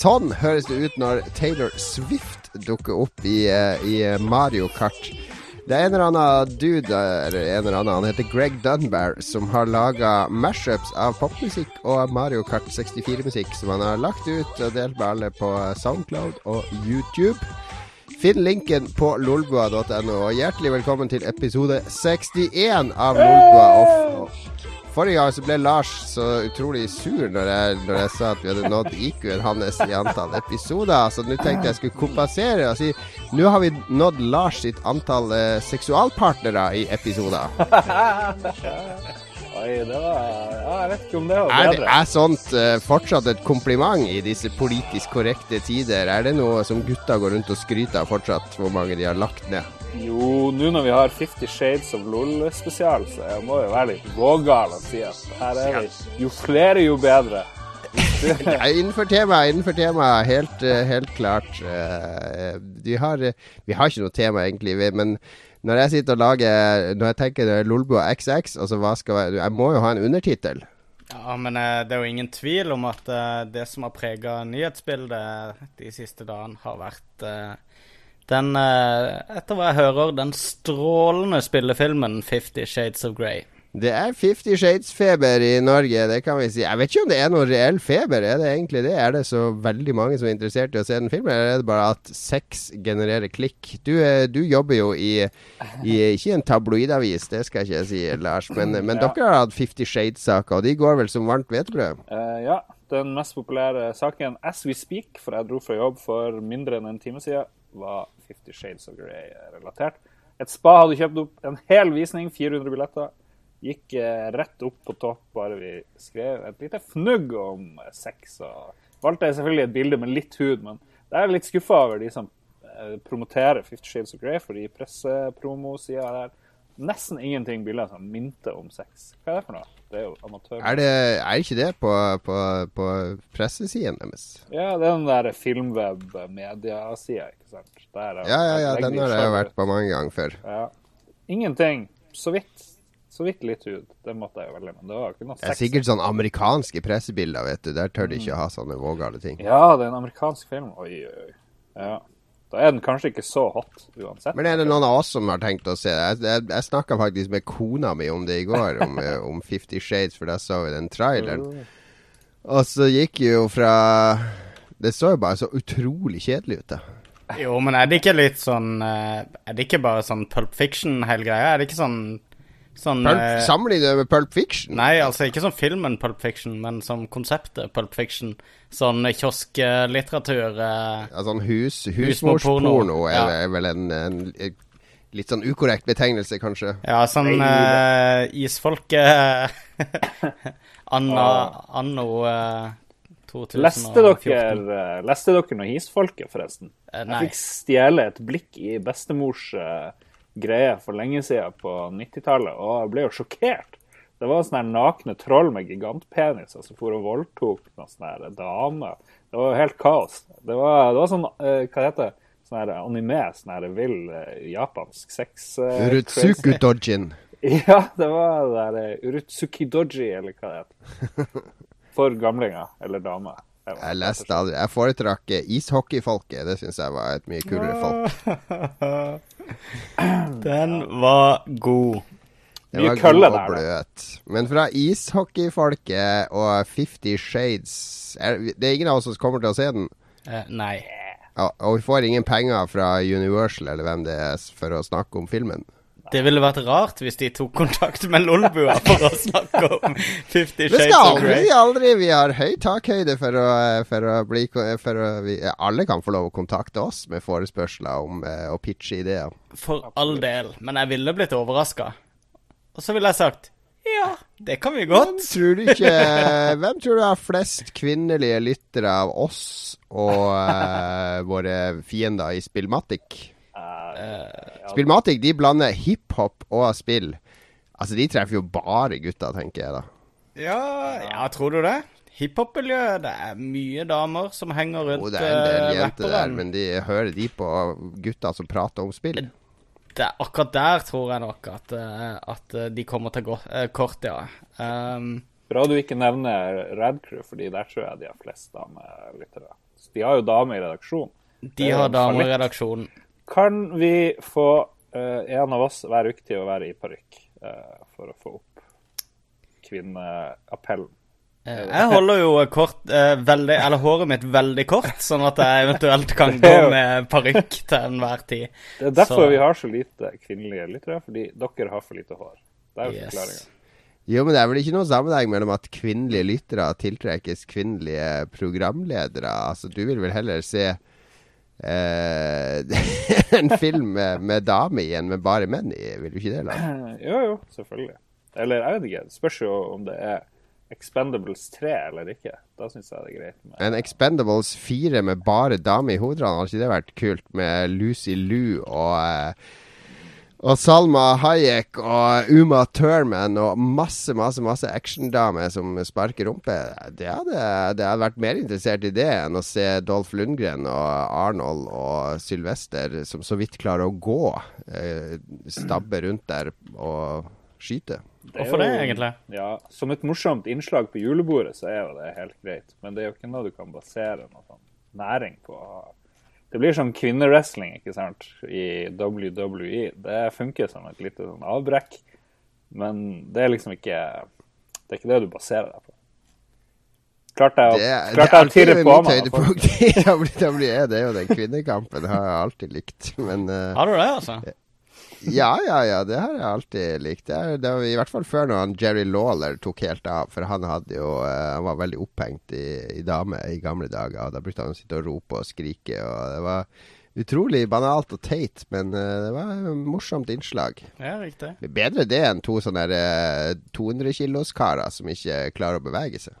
Sånn høres det ut når Taylor Swift dukker opp i, eh, i Mario Kart. Det er en eller annen dude, eller en eller annen, han heter Greg Dunbar, som har laga mashups av popmusikk og Mario Kart 64-musikk, som han har lagt ut og delt med alle på Soundcloud og YouTube. Finn linken på lolbua.no, og hjertelig velkommen til episode 61 av Lolbua. Forrige gang så ble Lars så utrolig sur når jeg, når jeg sa at vi hadde nådd IQ-en hans i antall episoder, så nå tenkte jeg skulle kompensere og si nå har vi nådd Lars sitt antall eh, seksualpartnere i episoder. Oi, det var Ja, jeg vet ikke om det var Er, det, er sånt eh, fortsatt et kompliment i disse politisk korrekte tider? Er det noe som gutta går rundt og skryter av fortsatt, hvor mange de har lagt ned? Jo, nå når vi har Fifty Shades of LOL-spesial, så jeg må jo være litt vågal og si at her er vi Jo flere, jo bedre. Innenfor temaet, innenfor temaet. Helt, eh, helt klart. Eh, Vi har, vi har ikke noe tema, egentlig, men når jeg sitter og lager Når jeg tenker det er Lolbua XX, altså hva skal være Jeg må jo ha en undertittel. Ja, men eh, det er jo ingen tvil om at eh, det som har prega nyhetsbildet de siste dagene, har vært eh, den, eh, etter hva jeg hører, den strålende spillefilmen 'Fifty Shades of Grey'. Det er Fifty Shades-feber i Norge, det kan vi si. Jeg vet ikke om det er noe reell feber, er det egentlig det? Er det så veldig mange som er interessert i å se den filmen, eller er det bare at sex genererer klikk? Du, eh, du jobber jo i, i ikke en tabloidavis, det skal ikke jeg si, Lars, men, men Ja. dere har hatt Fifty Shades-saker, og de går vel som varmt hvetebrød? Uh, ja, den mest populære saken as we speak, for jeg dro fra jobb for mindre enn en time siden, var Fifty Shades of Grey-relatert. Et spa hadde kjøpt opp en hel visning, 400 billetter. Gikk eh, rett opp på topp bare vi skrev et lite fnugg om eh, sex. og Valgte jeg selvfølgelig et bilde med litt hud, men det er litt skuffa over de som eh, promoterer Fifty Shades of Grey, fordi pressepromosida der nesten ingenting bilder som minter om sex. Hva er det for noe? Det er jo amatør. Er, det, er ikke det på, på, på pressesiden deres? Ja, det er den der Filmweb-mediasida, ikke sant. Der, Ja, ja, ja, den har jeg vært på mange ganger før. Ja. Ingenting. Så vidt. Så vidt litt hud. Det måtte jeg jo veldig, men det var ikke noe Det er sikkert sånn amerikanske pressebilder, vet du. Der tør de ikke ha sånne vågale ting. Ja, det er en amerikansk film. Oi, oi, oi. Ja. Da er den kanskje ikke så hot uansett. Men er det noen av oss som har tenkt å se det? Jeg, jeg, jeg snakka faktisk med kona mi om det i går, om, eh, om Fifty Shades, for da så vi den traileren. Og så gikk jo fra Det så jo bare så utrolig kjedelig ut, da. Jo, men er det ikke litt sånn eh, Er det ikke bare sånn Pulp Fiction hele greia? Er det ikke sånn Sånn Pulp, eh, det med Pulp Fiction? Nei, altså ikke som filmen Pulp Fiction, men som konseptet Pulp Fiction. Sånn kiosklitteratur. eh, Ja, sånn hus, husmorsporno husmorsporno er, ja. er vel en, en, en litt sånn ukorrekt betegnelse, kanskje. Ja, sånn eh, isfolket Anna Anno eh, 2014. Leste dere, eh, leste dere noe Isfolket, forresten? Eh, Jeg fikk stjele et blikk i bestemors eh, greie for lenge siden på 90-tallet, og jeg ble jo sjokkert. Det var sånne nakne troll med gigantpeniser som for og voldtok noen sånne damer. Det var jo helt kaos. Det var, det var sånn, eh, hva heter det, sånn her anime, sånn her vill eh, japansk sex... eh, Urutsuku crazy. Dojin. Ja, det var det der eh, Urutsuki Doji, eller hva det heter. For gamlinger, eller damer. Jeg leste aldri Jeg foretrakk eh, ishockeyfolket. Det syns jeg var et mye kulere folk. Den var god. Det Mye var kølle god og bløt. Men fra ishockeyfolket og Fifty Shades er, Det er ingen av oss som kommer til å se den. Uh, nei. Ja, og vi får ingen penger fra Universal eller hvem det er for å snakke om filmen. Det ville vært rart hvis de tok kontakt med Lolbua for å snakke om Fifty Shades of Grey. Vi skal aldri Vi har høy takhøyde for å, for å bli for å, vi, Alle kan få lov å kontakte oss med forespørsler om eh, å pitche ideer. For all del. Men jeg ville blitt overraska. Og så ville jeg sagt ja, det kan vi Hvem godt. tror du ikke Hvem tror du har flest kvinnelige lyttere av oss og uh, våre fiender i Spillmatic? Eh, Spillmatic de blander hiphop og spill. Altså, de treffer jo bare gutta, tenker jeg da. Ja, ja, tror du det? Hiphop-miljøet, det er mye damer som henger rundt Og det er en del eh, jenter der, men de hører de på gutta som prater om spill. det, akkurat der tror jeg nok at, at de kommer til gå, kort, ja. Um, Bra du ikke nevner Radcrew, fordi der tror jeg de har flest damelyttere. De har jo damer i redaksjonen. De har damer i redaksjonen. Kan vi få uh, en av oss hver uke til å være i parykk uh, for å få opp kvinneappellen? Eh, jeg holder jo kort, eh, veldig, eller håret mitt veldig kort, sånn at jeg eventuelt kan gå med parykk til enhver tid. Det er derfor så. vi har så lite kvinnelige lyttere, fordi dere har for lite hår. Det er jo yes. forklaringa. Jo, men det er vel ikke noen sammenheng mellom at kvinnelige lyttere tiltrekkes kvinnelige programledere? Altså, du vil vel heller se en film med, med dame i enn med bare menn i, vil du ikke det? Eller? Jo, jo, selvfølgelig. Eller jeg vet ikke, det spørs jo om det er Expendables 3 eller ikke. Da syns jeg det er greit. Med... En Expendables 4 med bare dame i hovedrollen, har ikke det vært kult? Med Lucy Lou og uh, og Salma Hayek og Uma Thurman og masse masse, masse actiondamer som sparker rumpe. Det hadde, det hadde vært mer interessert i det enn å se Dolph Lundgren og Arnold og Sylvester som så vidt klarer å gå, eh, stabbe rundt der og skyte. Hvorfor det, egentlig? Ja, Som et morsomt innslag på julebordet, så er jo det helt greit. Men det er jo ikke noe du kan basere noe sånn næring på. Det blir som kvinnewrestling ikke sant, i WWE. Det funker som et lite sånn avbrekk, men det er liksom ikke Det er ikke det du baserer deg på. Klarte jeg å, klart jeg å på meg. Det er WWE, det er jo den kvinnekampen, har jeg alltid likt. Men, uh, har du det, altså? Ja, ja, ja. Det har jeg alltid likt. Det, er, det var I hvert fall før når Jerry Lawler tok helt av. For han, hadde jo, uh, han var veldig opphengt i, i dame i gamle dager. Og Da brukte han å sitte og rope og skrike. Og det var utrolig banalt og teit, men uh, det var et morsomt innslag. Ja, riktig. Bedre det enn to sånne uh, 200 kilos-karer som ikke klarer å bevege seg.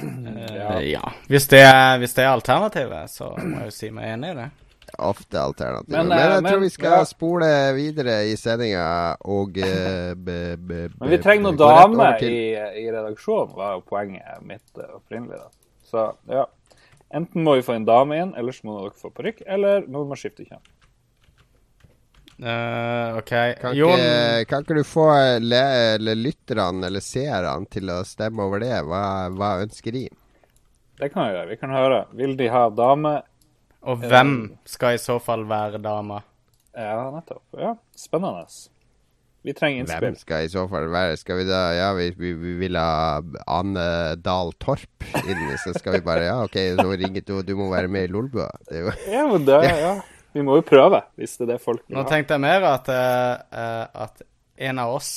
Uh, ja. Hvis det, hvis det er alternativet, så må jeg jo si meg enig i det ofte alternativer. Men, men jeg eh, men, tror vi skal ja. spole videre i sendinga og uh, be, be, Men vi trenger noen dame i, i, redaksjonen, var jo poenget mitt uh, opprinnelig. da. Så ja. Enten må vi få en dame inn, eller så må dere få parykk, eller noen må skifte kjønn. Uh, OK. Kan ikke, kan ikke, du få le, eller lytterne eller seerne til å stemme over det? Hva, hva ønsker de? Det kan vi gjøre. Vi kan høre. Vil de ha dame og hvem skal i så fall være dama? Ja, nettopp. Ja, Spennende. Vi trenger innspill. Hvem skal i så fall være Skal vi da Ja, vi, vi, vi vil ha Anne Dahl Torp inn, så skal vi bare Ja, OK, så ringer du, du må være med i Lolbua. Ja, men det ja. Vi må jo prøve, hvis det er det folk vil ha. Nå tenkte jeg mer at, uh, at en av oss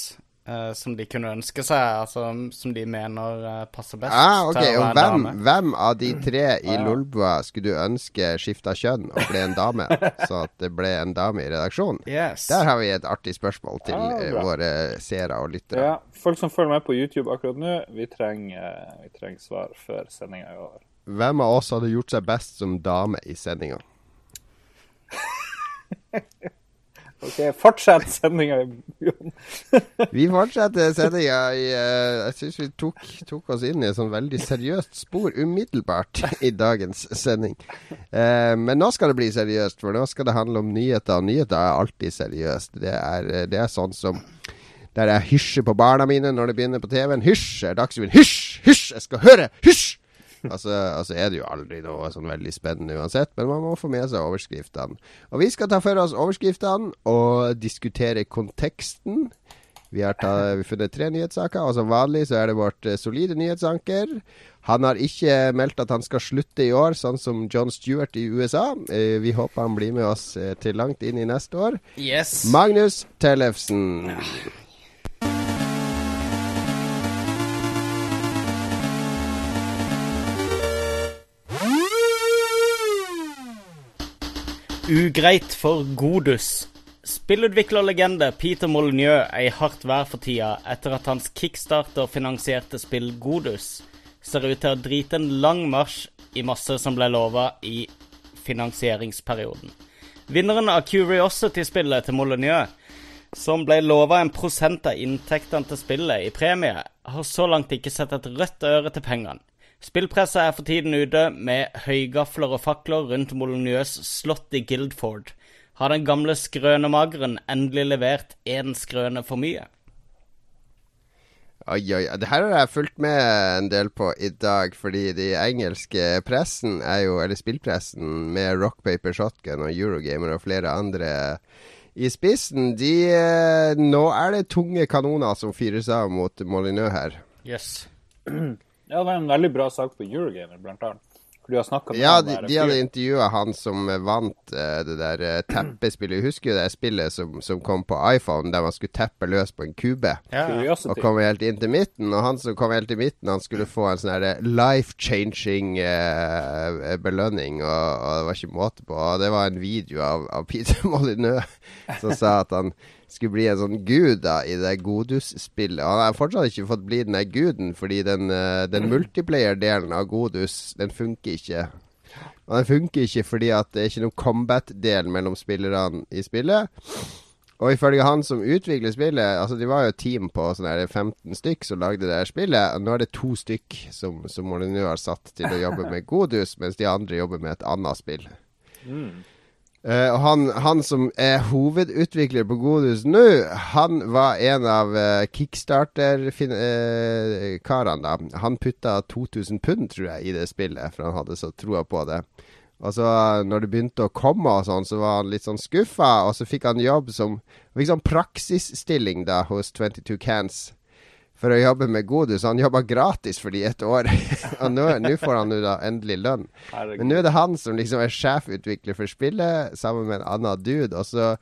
Uh, som de kunne ønske seg, altså som de mener uh, passer best ah, okay. til å være hvem, dame. Hvem av de tre i Lolbua skulle du ønske skifta kjønn og ble en dame? så at det ble en dame i redaksjonen? Yes. Der har vi et artig spørsmål til ah, våre seere og lyttere. Ja, folk som følger med på YouTube akkurat nå, vi trenger, vi trenger svar før sendinga er over. Hvem av oss hadde gjort seg best som dame i sendinga? Ok, Fortsett sendinga, vi fortsetter sendinga i uh, Jeg syns vi tok, tok, oss inn i et sånn veldig seriøst spor umiddelbart i dagens sending. Uh, men nå skal det bli seriøst, for nå skal det handle om nyheter. Og nyheter er alltid seriøst. Det er, det er sånn som der jeg hysjer på barna mine når det begynner på TV-en. Hysj! Dagsrevyen. Hysj! Hysj! Jeg skal høre! Hysj! Altså, altså, er det jo aldri noe sånn veldig spennende uansett, men man må få med seg overskriftene. Og vi skal ta for oss overskriftene og diskutere konteksten. Vi har, tatt, vi funnet tre nyhetssaker, og som vanlig så er det vårt uh, solide nyhetsanker. Han har ikke meldt at han skal slutte i år, sånn som John Stewart i USA. Uh, vi håper han blir med oss uh, til langt inn i neste år. Yes. Magnus Tellefsen. Ja. Ugreit for Godus. Spillutviklerlegende Peter Molyneux er i hardt vær for tida etter at hans kickstarter-finansierte spill Godus ser ut til å drite en lang marsj i masse som ble lova i finansieringsperioden. Vinneren av Curiosity-spillet til Molyneux, som ble lova en prosent av inntektene til spillet i premie, har så langt ikke sett et rødt øre til pengene. Spillpresset er for tiden ute med høygafler og fakler rundt Molyneux slott i Guildford. Har den gamle skrønemageren endelig levert én skrøne for mye? Oi, oi, det her har jeg fulgt med en del på i dag, fordi de engelske pressen er jo, eller spillpressen med Rock Paper Shotgun og Eurogamer og flere andre i spissen, de eh, Nå er det tunge kanoner som fyres av mot Molyneux her. Yes. Ja, det er en veldig bra sak på Eurogamer, blant annet. For du har med Ja, han de, der de hadde intervjua han som vant uh, det der uh, teppespillet. Husker du det spillet som, som kom på iPhone, der man skulle teppe løs på en kube? Ja. Og kom helt inn til midten. Og han som kom helt til midten, han skulle få en sånn life-changing uh, belønning, og, og det var ikke måte på. Og det var en video av, av Peter Molyneux som sa at han skulle bli en sånn gud da i det Godus-spillet. Han har fortsatt ikke fått bli den der guden, fordi den, eh, den multiplayer-delen av Godus, den funker ikke. Og den funker ikke fordi at det er ikke noen combat-del mellom spillerne i spillet. Og ifølge han som utvikler spillet Altså De var jo et team på sånn 15 stykk som lagde det her spillet. Og nå er det to stykk som, som Molyneux har satt til å jobbe med Godus, mens de andre jobber med et annet spill. Eh, og han, han som er hovedutvikler på Godus nå, han var en av uh, kickstarter-karene, da. Han putta 2000 pund, tror jeg, i det spillet, for han hadde så troa på det. Og så når det begynte å komme og sånn, så var han litt sånn skuffa, og så fikk han jobb som Fikk sånn praksisstilling da hos 22 Cans for å jobbe med Godus. Han jobba gratis for de et år, og nå, får han jo da endelig lønn. Men nå er det han som liksom er sjefutvikler for spillet, sammen med en annen dude. Og så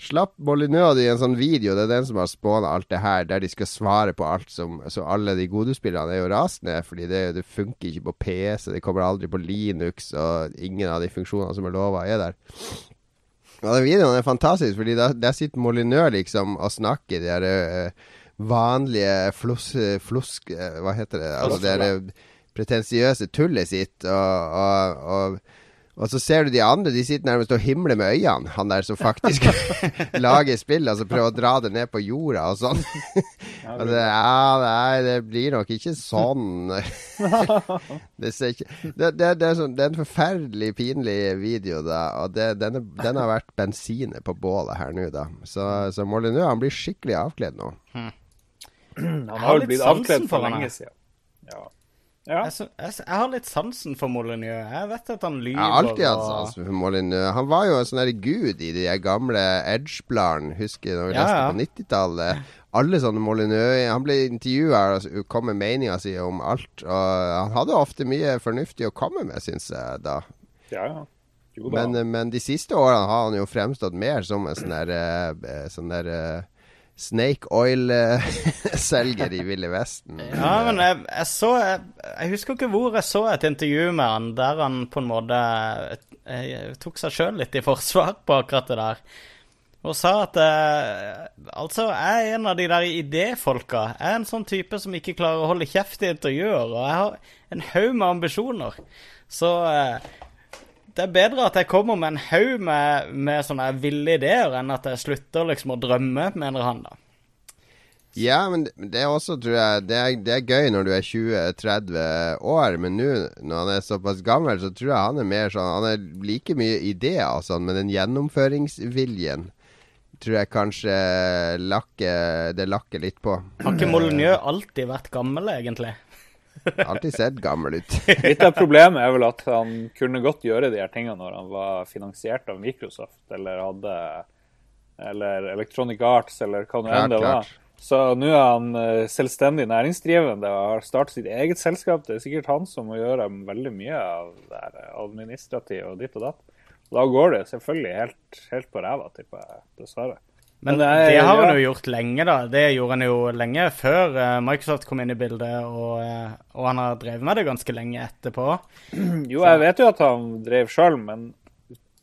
slapp Molyneux i en sånn video, det er den som har spåna alt det her, der de skal svare på alt som Så alle de Godus-spillerne er jo rasende, fordi det, det funker ikke på PC, det kommer aldri på Linux, og ingen av de funksjonene som er lova, er der. Og den videoen er fantastisk, fordi der, der sitter Molyneux liksom og snakker de der eh, vanlige flos, flosk... hva heter det? Altså det er pretensiøse tullet sitt, og, og, og og så ser du de andre, de sitter nærmest og himler med øynene. Han der som faktisk lager spill, altså prøver å dra det ned på jorda og sånn. Det, ja, nei, det blir nok ikke sånn. det, ser ikke, det, det, er sånn, det er en forferdelig pinlig video, da. Og det, den, den har vært bensinet på bålet her nå, da. Så, så Molyneux han blir skikkelig avkledd nå. Han har jo litt blitt avkledd for for lenge siden. Ja. ja. Jeg, jeg, jeg har litt sansen for Molyneux. Jeg vet at han lyver. Jeg har alltid hatt sansen for Molyneux. Han var jo en sånn gud i de gamle Edge-bladene, husker du, da vi Ja, leste ja. på 90-tallet. Alle sånne Molyneux Han ble intervjua og kom med meninga si om alt. Og han hadde ofte mye fornuftig å komme med, syns jeg, da. ja, ja. Jo da. Men, men de siste årene har han jo fremstått mer som en sånn der, eh, sånn der eh, Snake Oil-selger i Ville Vesten. Ja, men jeg, jeg så jeg, jeg husker ikke hvor jeg så et intervju med han der han på en måte jeg, tok seg sjøl litt i forsvar på akkurat det der. Og sa at eh, altså, jeg er en av de der idéfolka. Jeg er en sånn type som ikke klarer å holde kjeft i intervjuer. Og jeg har en haug med ambisjoner. Så eh, det er bedre at jeg kommer med en haug med, med sånne ville ideer, enn at jeg slutter liksom å drømme, mener han da. Ja, men det- er også, tror jeg Det er, det er gøy når du er 20-30 år, men nå når han er såpass gammel, så tror jeg han er mer sånn Han er like mye ideer og sånn, men den gjennomføringsviljen tror jeg kanskje lakker Det lakker litt på. Har ikke Molyneux alltid vært gammel, egentlig? Alltid sett gammel ut. Litt av problemet er vel at han kunne godt gjøre de her tingene når han var finansiert av Microsoft, eller hadde Eller Electronic Arts, eller hva nå enn det var. Så nå er han eh, selvstendig næringsdrivende og har startet sitt eget selskap. Det er sikkert han som må gjøre veldig mye av det administrative og ditt og datt. Da går det selvfølgelig helt, helt på ræva, tipper jeg, dessverre. Men det, det det, er- har han jo gjort lenge, da. Det gjorde han jo lenge før eh, Microsoft kom inn i bildet, og, eh, og han har drevet med det ganske lenge etterpå. Jo, jeg vet jo at han drev sjøl, men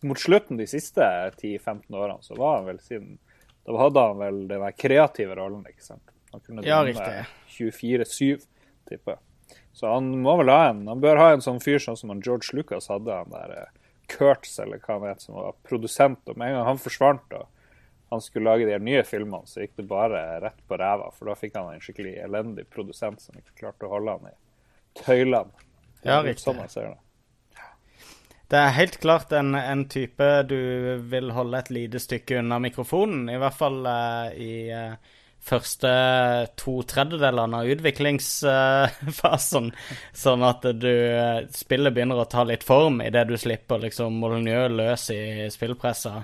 mot slutten de siste 10-15 årene, så var han vel siden Da hadde han vel den kreative rollen, ikke sant. Han kunne Ja, riktig. 24-7, tipper jeg. Så han må vel ha en Han bør ha en sånn fyr sånn som George Lucas hadde, han der eh, Kurtz, eller hva han het, som var produsent. Og med en gang han forsvant og han skulle lage de nye filmene, så gikk det bare rett på ræva. For da fikk han en skikkelig elendig produsent som ikke klarte å holde han i tøylene. Ja, riktig. Sånn jeg ser det. Det er helt klart en, en type du vil holde et lite stykke unna mikrofonen. I hvert fall uh, i, uh, første to tredjedelene av utviklingsfasen, sånn at du spillet begynner å ta litt form idet du slipper liksom Molyneux løs i spillpressa.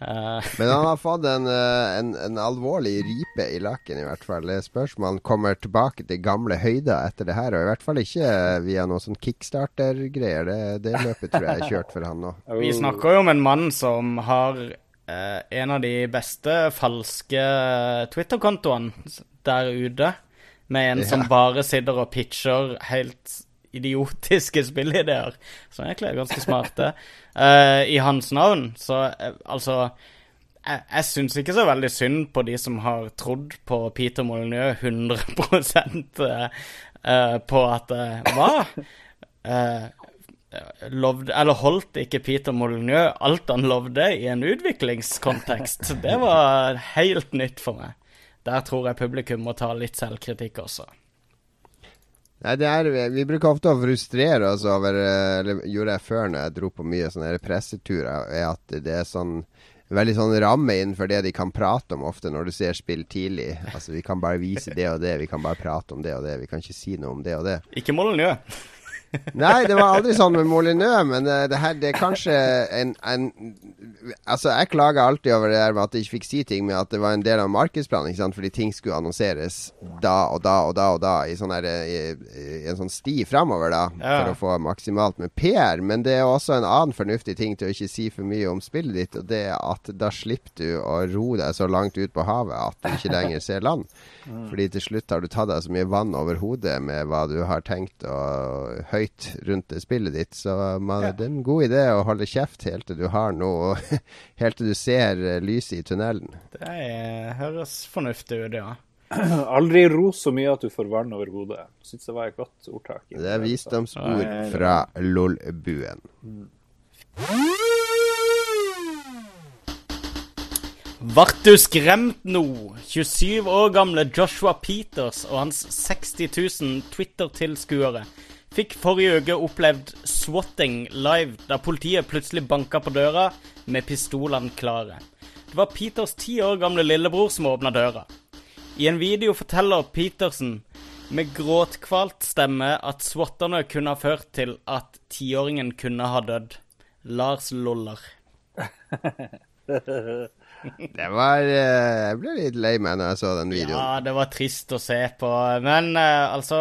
Uh. Men han har fått en, en, en, alvorlig ripe i lakken, i hvert fall. Det spørs om han kommer tilbake til gamle høyder etter det her. Og i hvert fall ikke via noe sånn kickstarter-greier. Det, det, løpet tror jeg er kjørt for han nå. Vi snakker jo om en mann som har eh, en av de beste falske Twitter-kontoene der ute. Med en ja. som bare sitter og pitcher helt idiotiske spillideer, som egentlig er ganske smarte, uh, i hans navn. Så uh, altså Jeg, jeg syns ikke så veldig synd på de som har trodd på Peter Molyneux 100 uh, på at Hva? Lovde, eller holdt ikke Peter Molyneux alt han lovde i en utviklingskontekst? Det var helt nytt for meg. Der tror jeg publikum må ta litt selvkritikk også. Nei, er, Vi bruker ofte å frustrere oss over eh, Eller gjorde jeg før når jeg dro på mye sånne presseturer, er at det er sånn veldig sånn ramme innenfor det de kan prate om ofte når du ser spill tidlig. Altså Vi kan bare vise det og det, vi kan bare prate om det og det. Vi kan ikke si noe om det og det. Ikke Molyneux. Nei, det var aldri sånn med Molyneux, men uh, det her det er kanskje en, en, Altså, jeg klager alltid over det der med at jeg ikke fikk si ting, men at det var en del av markedsplanen, ikke sant, fordi ting skulle annonseres da og da og da og da i, sånn her, i, i en sånn sti framover, da, ja. for å få maksimalt med PR. Men det er også en annen fornuftig ting til å ikke si for mye om spillet ditt, og det er at da slipper du å ro deg så langt ut på havet at du ikke lenger ser land. Mm. Fordi til slutt har du tatt deg så mye vann over hodet med hva du har tenkt og høyt rundt spillet ditt. Så man, ja. det er en god idé å holde kjeft helt til du har noe Helt til du ser uh, lyset i tunnelen. Det er, høres fornuftig ut, ja. Aldri ro så mye at du får vann over hodet. Syns det var et godt ordtak. Det er visdomsord fra LOL-buen. Mm. Vart du skremt nå? 27 år gamle Joshua Peters og hans 60 000 Twitter-tilskuere fikk forrige uke opplevd swatting live, da politiet plutselig banka på døra med pistolene klare. Det var Peters ti år gamle lillebror som åpna døra. I en video forteller Petersen med gråtkvalt stemme at swatterne kunne ha ført til at tiåringen kunne ha dødd. Lars Loller. det var eh, Jeg ble litt lei meg når jeg så den videoen. Ja, det var trist å se på. Men uh, altså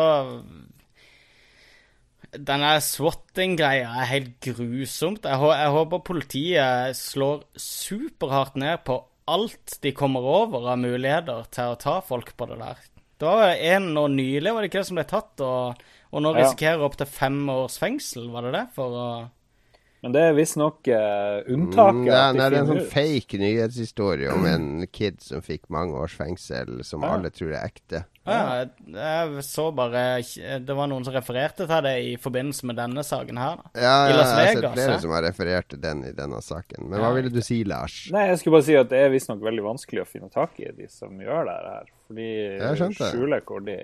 Denne swatting-greia er helt grusomt. Jeg, jeg, håper politiet slår superhardt ned på alt de kommer over av muligheter til å ta folk på det der. Det var en nå nylig, var det ikke det som ble tatt, og, og nå risikerer ja. opptil fem års fengsel, var det det? For å men det er visstnok uh, unntaket. Mm, det, er, det er en sånn fake nyhetshistorie om en kid som fikk mange års fengsel, som ja. alle tror er ekte. Ja, jeg så bare Det var noen som refererte til det i forbindelse med denne saken her. Da. Ja, I Las Vegas. Jeg har sett flere som har referert til den i denne saken. Men hva ville du si, Lars? Nei, Jeg skulle bare si at det er visstnok veldig vanskelig å finne tak i de som gjør det her. Fordi de skjuler hvor de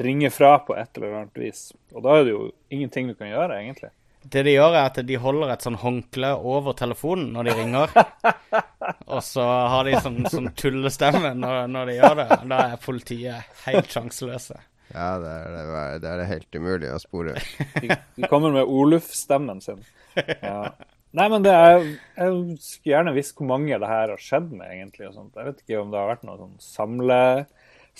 ringer fra på et eller annet vis. Og da er det jo ingenting du kan gjøre, egentlig. Det de gjør, er at de holder et sånn håndkle over telefonen når de ringer. og så har de sånn, sånn tullestemme når, når, de gjør det. Da er politiet helt sjanseløse. Ja, det er det, det er helt umulig å spore. de, de kommer med Oluf-stemmen sin. Ja. Nei, men det er, jeg skulle gjerne visst hvor mange det her har skjedd med, egentlig. og sånt. Jeg vet ikke om det har vært noe sånn samle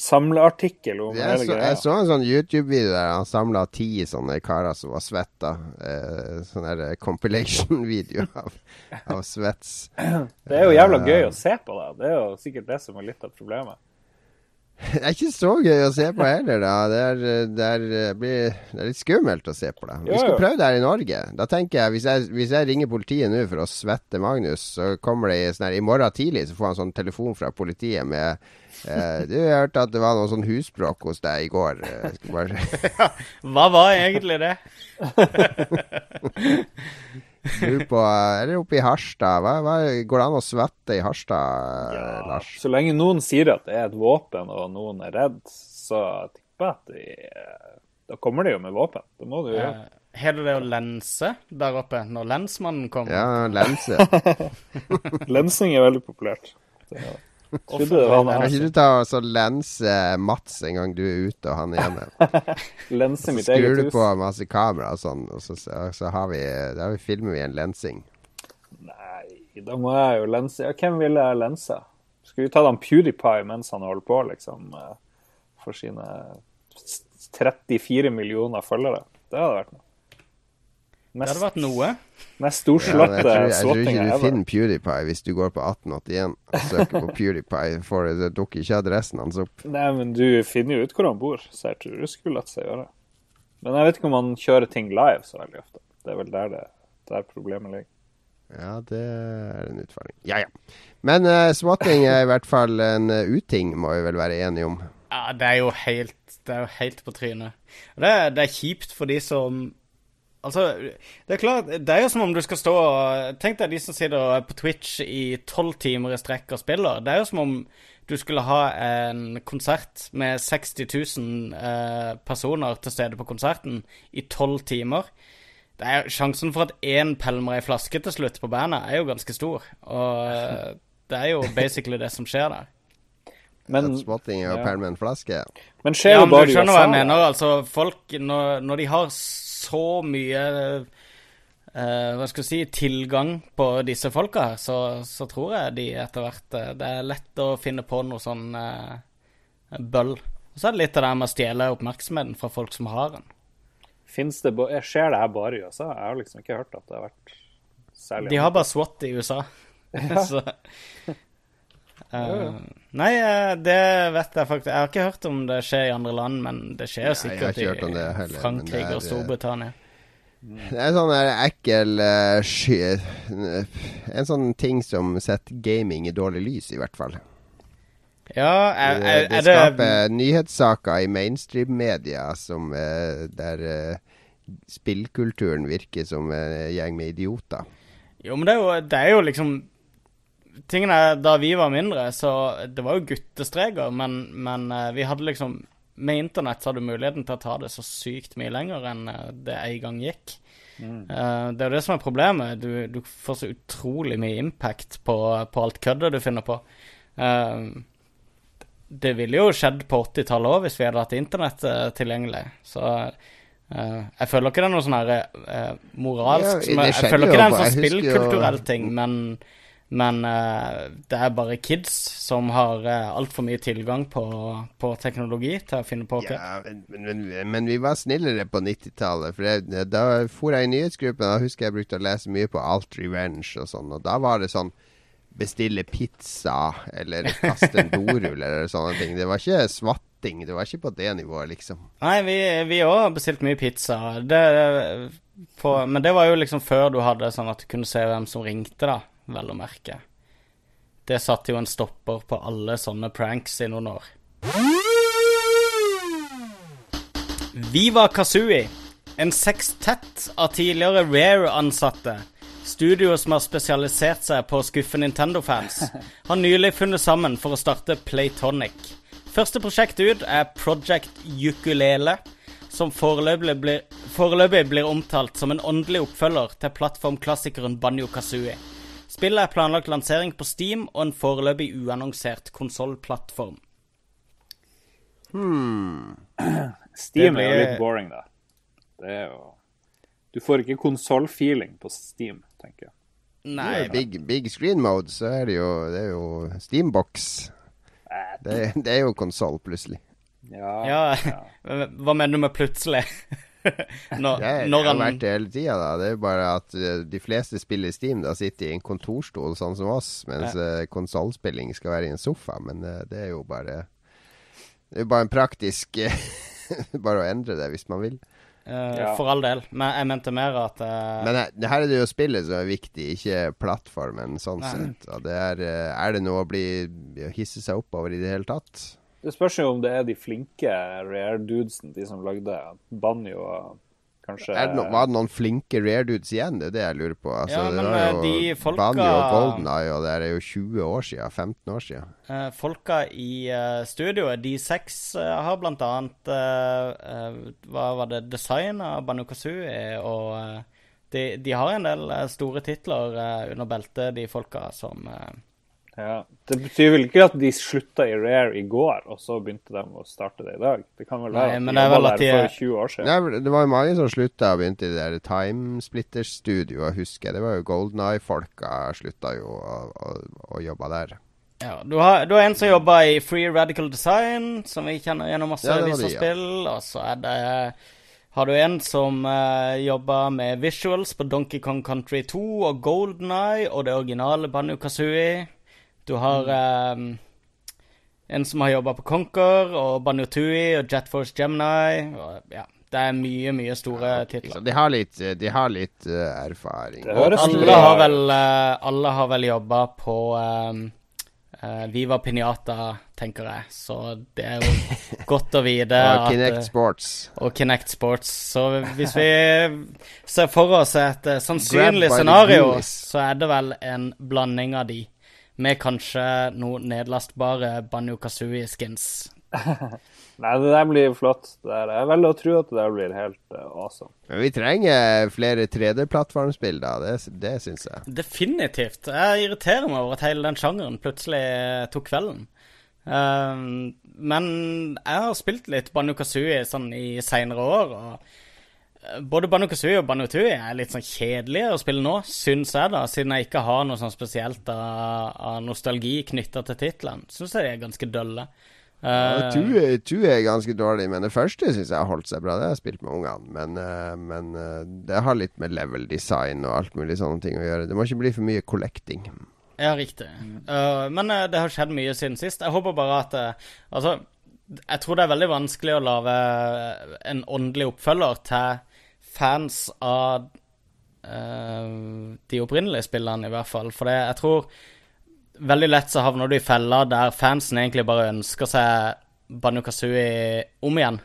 samleartikkel om hele greia. Jeg så en sånn YouTube-video der han samla ti sånne karer som var svetta. Eh, sånn der eh, compilation-video av, av svets. Det er jo jævla gøy å se på, da. Det er jo sikkert det som er litt av problemet. Det er ikke så gøy å se på heller, da. Det er, det er, det er litt skummelt å se på det. Vi skal prøve det her i Norge. Da tenker jeg, hvis jeg, hvis jeg ringer politiet nå for å svette Magnus, så kommer det sånn her I morgen tidlig så får han sånn telefon fra politiet med Eh, du, jeg hørte at det var noe sånn husbråk hos deg i går. Bare... ja, hva var egentlig det? på Eller oppe i Harstad. Hva, hva, går det an å svette i Harstad, ja, Lars? Så lenge noen sier at det er et våpen, og noen er redd, så tipper jeg at de, Da kommer de jo med våpen. Det må du jo gjøre. Eh, det å lense der oppe, når lensmannen kommer? Ja, lense. Lensing er veldig populært. Det er det Kan ikke du ta og så lense Mats en gang du er ute og han er hjemme? lense mitt Skrur eget du hus. på masse kamera og sånn, og så, så, så har vi, da har vi filmer vi en lensing. Nei, da må jeg jo lense. Ja, hvem ville jeg lense? Skulle vi tatt han PewDiePie mens han holder på, liksom? eh, For sine 34 millioner følgere. Det hadde vært noe. Det hadde vært noe. mest Ja, men storslåtte jeg, tror, jeg tror ikke du finner PewDiePie hvis du går på 1881 og søker på PewDiePie. For det dukker ikke adressen hans opp. Nei, men du finner jo ut hvor han bor, så jeg tror det skulle latt seg gjøre. Men jeg vet ikke om han kjører ting live så veldig ofte. Det er vel der, det, der problemet ligger. Ja, det er en utfordring. Ja, ja. Men uh, swatting er i hvert fall en uh, uting, må vi vel være enige om. Ja, det er jo helt, det er jo helt på trynet. Og det, det er kjipt for de som Altså, det er klart, det er jo som om du skal stå og Tenk deg de som sitter på Twitch i tolv timer i strekk og spiller. Det er jo som om du skulle ha en konsert med 60 000 eh, personer til stede på konserten i tolv timer. Det er jo, sjansen for at én pælmer ei flaske til slutt på bandet, er jo ganske stor. Og eh, det er jo basically det som skjer der. Men, ja. en flaske. men skjer Ja, men du skjønner hva jeg mener. Altså, folk, når, når de har så mye Uh, Hva skal jeg si tilgang på disse folka så, så tror jeg de etter hvert uh, Det er lett å finne på noe sånn uh, bøll. Og så er det litt av det med å stjele oppmerksomheten fra folk som har den. Fins det, Jeg skjer det her bare i USA? Jeg har liksom ikke hørt at det har vært særlig De har bare SWAT i USA. så Eh, Nei, eh, det vet jeg faktisk. Jeg har ikke hørt om det skjer i andre land, men det skjer jo sikkert i heller, Frankrike er, og Storbritannia. Det er en sånn ekkel uh, sky... En sånn ting som setter gaming i dårlig lys, i hvert fall. Ja, er, Det, er, det det skaper nyhetssaker i mainstream-media som eh, der spillkulturen virker som en gjeng med idioter. Jo, men det er jo, det er jo liksom Tingen er, Da vi var mindre, så Det var jo guttestreker, men, men eh, vi hadde liksom Med internett så hadde du muligheten til å ta det så sykt mye lenger enn eh, det en gang gikk. Mm. det er jo det som er problemet. Du, du får så utrolig mye impact på, på alt køddet du finner på. Eh, det ville jo skjedd på 80-tallet òg, hvis vi hadde hatt internett eh, tilgjengelig. Så Uh, jeg føler ikke det er noe sånn her eh, moralsk Ja, Jeg føler ikke det er en sånn spillkulturell ting, men, men uh, det er bare kids som har uh, altfor mye tilgang på, på teknologi til å finne på hva. Ja, men, men, men vi var snillere på 90-tallet. For det, da for jeg i nyhetsgruppen. Da husker jeg brukte å lese mye på Alt Revenge og sånn. Og da var det sånn bestille pizza eller kaste en dorull eller sånne ting. Det var ikke svatting. Det var ikke på det nivået, liksom. Nei, vi vi òg har bestilt mye pizza. Det, på, men det var jo liksom før du hadde sånn at du kunne se hvem som ringte, da, vel å merke. Det satte jo en stopper på alle sånne pranks i noen år. Viva Kazooie. En sekstett av tidligere Rare-ansatte. Studio som har spesialisert seg på å skuffe Nintendo-fans, har nylig funnet sammen for å starte Playtonic. Første prosjekt ut er Project Ukulele, som foreløpig blir, foreløpig blir omtalt som en åndelig oppfølger til plattformklassikeren Banjo Kazooie. Spillet er planlagt lansering på Steam og en foreløpig uannonsert konsollplattform. Steam blir er jo litt boring, da. Det er jo Du får ikke konsollfeeling på Steam, tenker jeg. Nei, Big, big screen mode, så er det jo, det er jo Steambox. Det, det er jo konsoll, plutselig. Ja, ja, ja. Hva mener du med plutselig? når, er- når det har vært det hele tida, da. Det er jo bare at eh, de fleste spiller Steam da sitter i en kontorstol, sånn som oss, mens ja. konsollspilling skal være i en sofa. Men eh, det er jo bare Det er jo bare en praktisk eh, Bare å endre det hvis man vil. Uh, Ja. For all del. Men jeg mente mer at uh... Men her, her er det jo spillet som er viktig, ikke plattformen sånn Nei. sett. Og det er, eh, er det noe å bli å hisse seg opp over i det hele tatt? Det spørs jo om det er de flinke rare-dudesen, de som lagde Banjo og kanskje Er det no, var det noen flinke rare dudes igjen? Det er det jeg lurer på. Altså, Ja, men, eh, jo de folka- Banjo og Golden Eye, og det er jo 20 år siden. 15 år siden. Uh, folka i uh, studioet, de seks, uh, har blant annet Hva var det? Design av Banu Kazooie, og de, de har en del store titler under beltet, de folka som, Ja. Det betyr vel ikke at de slutta i Rare i går, og så begynte de å starte det i dag? Det kan vel være Nei, men de det er vel at de- for 20 år siden? Nei, det var jo mange som slutta og begynte i det der Timesplitters-studioet, husker jeg. Det var jo Golden Eye-folka slutta jo å, å, å jobbe der. Ja, du har, du har en som jobber i Free Radical Design, som vi kjenner gjennom masse Ja, det spill. ja. Og så er det har du en som uh, jobber med visuals på Donkey Kong Country 2 og Golden Eye og det originale Banu Kazooie. Du har Mm. eh, en som har jobba på Conquer og Banu Tooie og Jet Force Gemini. Og, ja, det er mye, mye store Så titler. de har litt, de har litt uh, erfaring. Det høres alle har vel, uh, alle har vel jobba på um, uh, Viva Pinata, tenker jeg. Så det er jo godt å vite Og at Kinect eh, Sports. og Kinect Sports. Så hvis vi ser for oss et eh, sannsynlig scenario, så er det vel en blanding av de. Med kanskje noe nedlastbare Banjo Kazooie-skins. Nei, det der blir flott. Det er Jeg velger å tro at det der blir helt eh, awesome. Men vi trenger flere 3D-plattformspill, da. Det, det syns jeg. Definitivt. Jeg irriterer meg over at hele den sjangeren plutselig tok kvelden. Um, men jeg har spilt litt Banjo Kazooie sånn i seinere år, og både Banu Kazooie og Banu Tooie er litt sånn kjedelige å spille nå, syns jeg, da, siden jeg ikke har noe sånn spesielt av, av nostalgi knytta til titlene. Syns jeg de er ganske dølle. Ja, Eh, Two, er- ganske dårlig, men det første syns jeg har holdt seg bra. Det har jeg spilt med ungene. Men, uh, men uh, det har litt med level design og alt mulig sånne ting å gjøre. Det må ikke bli for mye collecting. Ja, riktig. Uh, men uh, det har skjedd mye siden sist. Jeg håper bare at uh, Altså, jeg tror det er veldig vanskelig å lage en åndelig oppfølger til fans av uh, de opprinnelige spillene, i hvert fall. For det, jeg tror veldig lett så havner du i fella der fansen egentlig bare ønsker seg Banu Kazooie om igjen.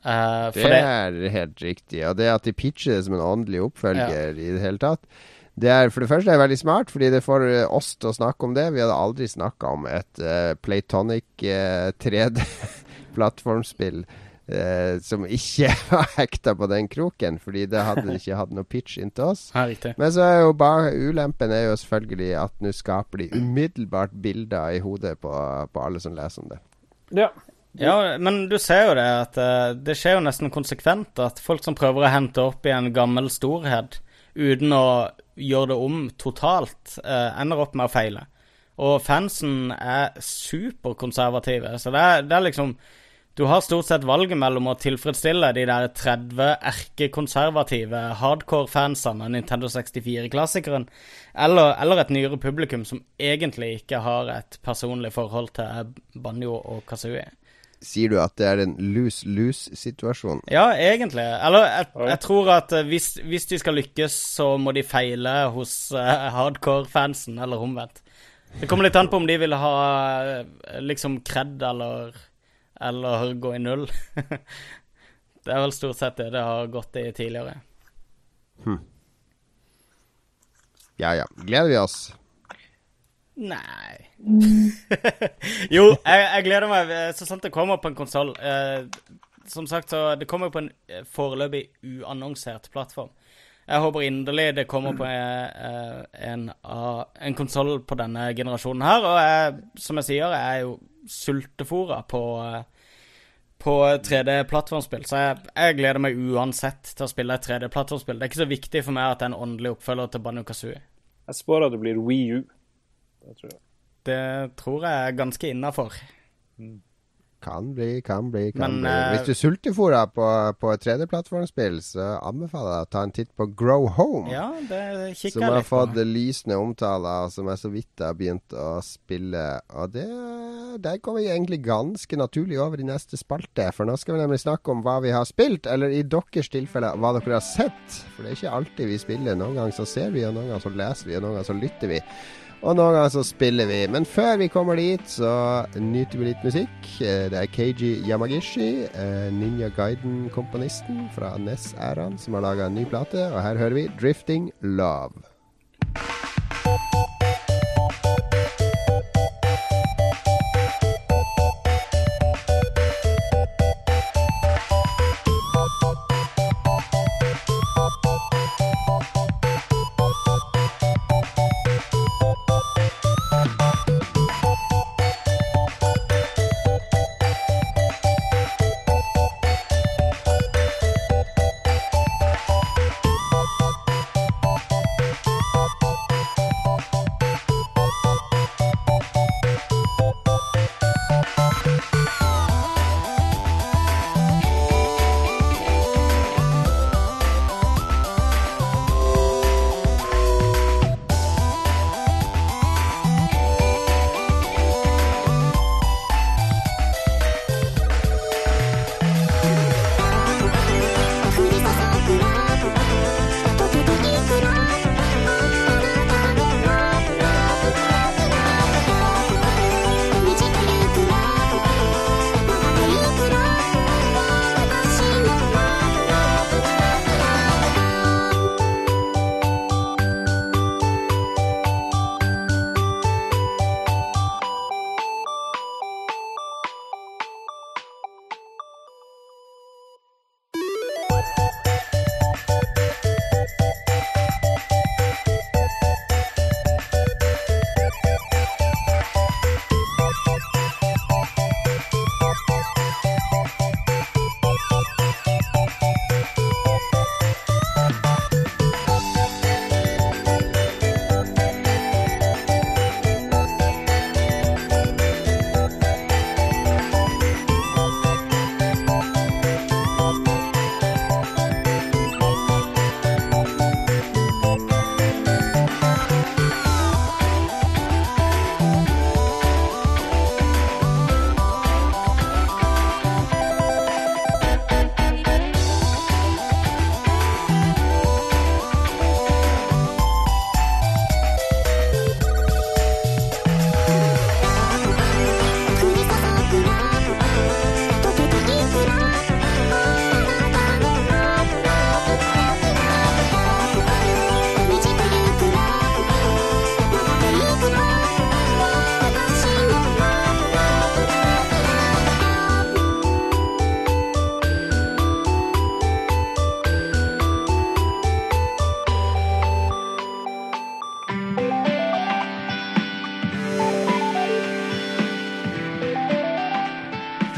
Uh, Det det, er helt riktig. Og det at de pitcher det som en åndelig oppfølger i det hele tatt det er For det første er det veldig smart, fordi det får eh, oss til å snakke om det. Vi hadde aldri snakka om et uh, Playtonic uh, 3D-plattformspill eh, som ikke var hekta på den kroken, fordi det hadde ikke hatt noe pitch inntil oss. ja. Men så er jo bare ulempen er jo selvfølgelig at nå skaper de umiddelbart bilder i hodet på, på alle som leser om det. Ja. Ja, men du ser jo det at uh, det skjer jo nesten konsekvent at folk som prøver å hente opp i en gammel storhet uten å gjøre det om totalt, uh, ender opp med å feile. Og fansen er superkonservative, så det er, det er liksom Du har stort sett valget mellom å tilfredsstille de der 30 erkekonservative hardcore-fansene av Nintendo 64-klassikeren, eller, eller et nyere publikum som egentlig ikke har et personlig forhold til Banjo og Kazooie. Sier du at det er en lose-lose-situasjon? Ja, egentlig. Eller jeg, jeg tror at eh, hvis, hvis de skal lykkes, så må de feile hos uh, hardcore-fansen, eller omvendt. Det kommer litt an på om de vil ha eh, liksom kred eller, eller gå i null. det er vel stort sett det det har gått i tidligere. Ja ja. Gleder vi oss? Nei Jo, jeg, jeg gleder meg eh, så sant det kommer på en konsoll. Eh, som sagt, så det kommer på en eh, foreløpig uannonsert plattform. Jeg håper inderlig det kommer på eh, en, uh, en konsoll på denne generasjonen her. Og jeg, som jeg sier, jeg er jo sultefora på, eh, på 3D-plattformspill. Så jeg, jeg gleder meg uansett til å spille et 3D-plattformspill. Det er ikke så viktig for meg at det er en åndelig oppfølger til Banu Kazooie. Jeg spår at det blir Wii U. Det tror jeg. Det tror jeg er ganske innafor. Kan bli, kan bli, kan Men, bli. eh, Hvis du sultefòrer på, på et 3D-plattformspill, så anbefaler jeg å ta en titt på Grow Home. Ja, det kikker jeg litt på. Som har fått lysende omtaler, og som jeg så vidt har begynt å spille. Og det, der går vi egentlig ganske naturlig over i neste spalte. For nå skal vi nemlig snakke om hva vi har spilt, eller i deres tilfelle hva dere har sett. For det er ikke alltid vi spiller. Noen ganger så ser vi, og noen ganger så leser vi, og noen ganger så lytter vi. Og noen ganger så spiller vi. Men før vi kommer dit, så nyter vi litt musikk. Eh, Det er Keiji Yamagishi, eh, Ninja Gaiden-komponisten fra NES-æraen, som har laga en ny plate. Og her hører vi 'Drifting Love'.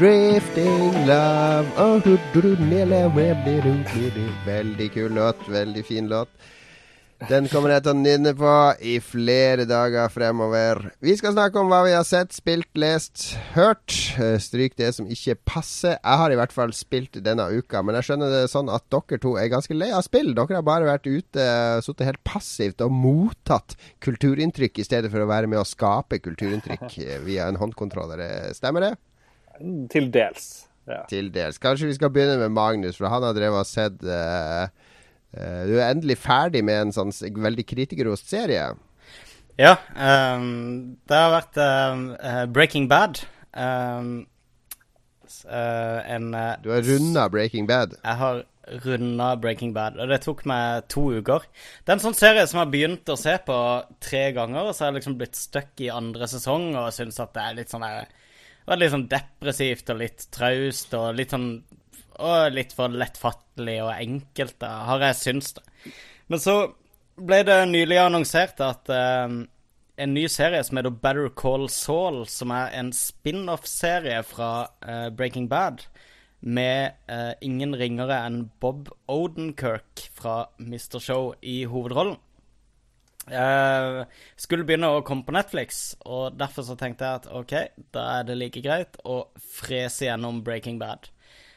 Drifting love oh, du, du, du. Veldig kul låt. Veldig fin låt. Den kommer jeg til å nynne på i flere dager fremover. Vi skal snakke om hva vi har sett, spilt, lest, hørt. Eh, Stryk det som ikke passer. Jeg har i hvert fall spilt denne uka, men jeg skjønner det sånn at dere to er ganske lei av spill. Dere har bare vært ute, sittet helt passivt og mottatt kulturinntrykk i stedet for å være med å skape kulturinntrykk eh, via en håndkontroller. Eh, Stemmer det? Til dels. Ja. Til dels. Kanskje vi skal begynne med Magnus, for han har drevet og sett uh, uh, Du er endelig ferdig med en sånn veldig kritikerrost serie. Ja, Um, det har vært eh, Breaking Bad. Um, eh, en eh, Du har runda Breaking Bad. Jeg har runda Breaking Bad, og det tok meg to uker. Det er en sånn serie som jeg har begynt å se på tre ganger, og så har jeg liksom blitt stuck i andre sesong og syns at det er litt sånn der var litt sånn depressivt og litt traust og litt sånn Og litt for lettfattelig og enkelt, da, har jeg syntes det. Men så ble det nylig annonsert at uh, en ny serie som heter Better Call Saul, som er en spin-off-serie fra uh, Breaking Bad, med uh, ingen ringere enn Bob Odenkirk fra Mr. Show i hovedrollen. Eh, skulle begynne å komme på Netflix, og derfor så tenkte jeg at ok, da er det like greit å frese gjennom Breaking Bad.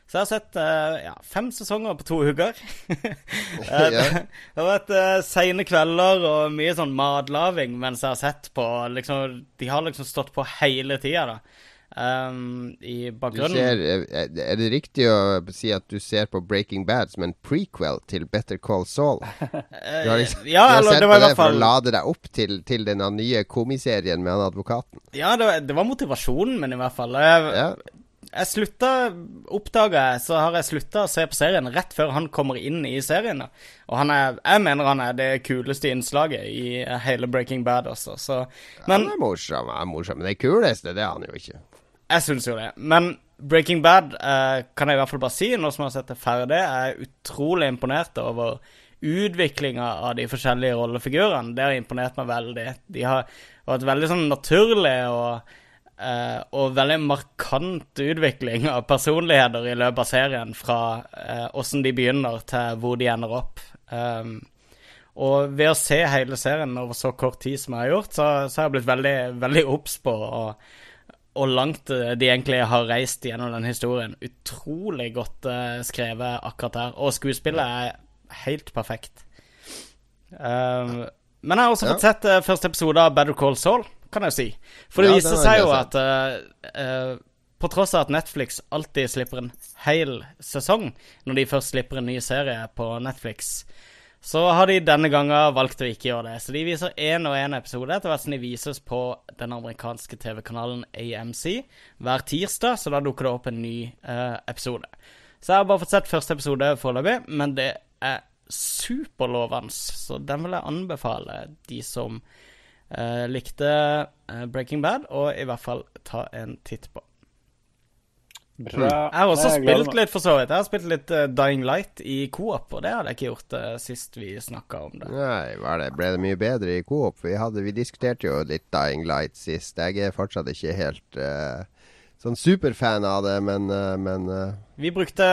Så jeg har sett uh, ja, fem sesonger på to uker. Eh. Det har vært uh, seine kvelder og mye sånn matlaging mens jeg har sett på. Liksom, de har liksom stått på hele tida, da. Um, I bakgrunnen. ser, er er det riktig å si at du ser på Breaking Bad som en prequel til Better Call Saul? Du har, liksom, ja, du har sett det på var i det for fall å lade deg opp til, til denne nye komiserien med han advokaten. Ja, det var, det var motivasjonen min, i hvert fall. Jeg, Ja. jeg slutta Oppdaga jeg, så har jeg slutta å se på serien rett før han kommer inn i serien. Og han er, jeg mener han er det kuleste innslaget i hele Breaking Bad altså. så Men han er morsom, han er morsom, men det kuleste det er han jo ikke. Jeg syns jo det. Men Breaking Bad eh, kan jeg i hvert fall bare si, nå som jeg har sett det ferdig, jeg er utrolig imponert over utviklinga av de forskjellige rollefigurene. Det har imponert meg veldig. De har vært veldig sånn naturlig og, eh, og veldig markant utvikling av personligheter i løpet av serien, fra eh, de begynner til hvor de ender opp. Um, og ved å se hele serien over så kort tid som jeg har gjort, så, så har jeg blitt veldig, veldig obs på og, og langt eh, de egentlig har reist gjennom den historien. Utrolig godt uh, skrevet akkurat her. Og skuespillet er helt perfekt. Um, men jeg har også Ja. fått sett uh, første episode av Better Call Saul, kan jeg si. For det Ja, viser seg jo at på tross av at Netflix alltid slipper en hel sesong når de først slipper en ny serie på Netflix, så har de denne gangen valgt å ikke gjøre det. Så de viser én og én episode etter hvert som de vises på den amerikanske TV-kanalen AMC hver tirsdag, så da dukker det opp en ny eh, episode. Så jeg har bare fått sett første episode foreløpig, men det er superlovende, så den vil jeg anbefale de som eh, likte eh, Breaking Bad, og i hvert fall ta en titt på. Bra. Jeg har også Jeg spilt litt, for så vidt. Jeg har spilt litt uh, Dying Light i coop, og det hadde jeg ikke gjort uh, sist vi snakka om det. Nei, var det, ble det mye bedre i Coop? Vi, hadde, vi diskuterte jo litt Dying Light sist. Jeg er fortsatt ikke helt uh, sånn superfan av det, men, men Vi brukte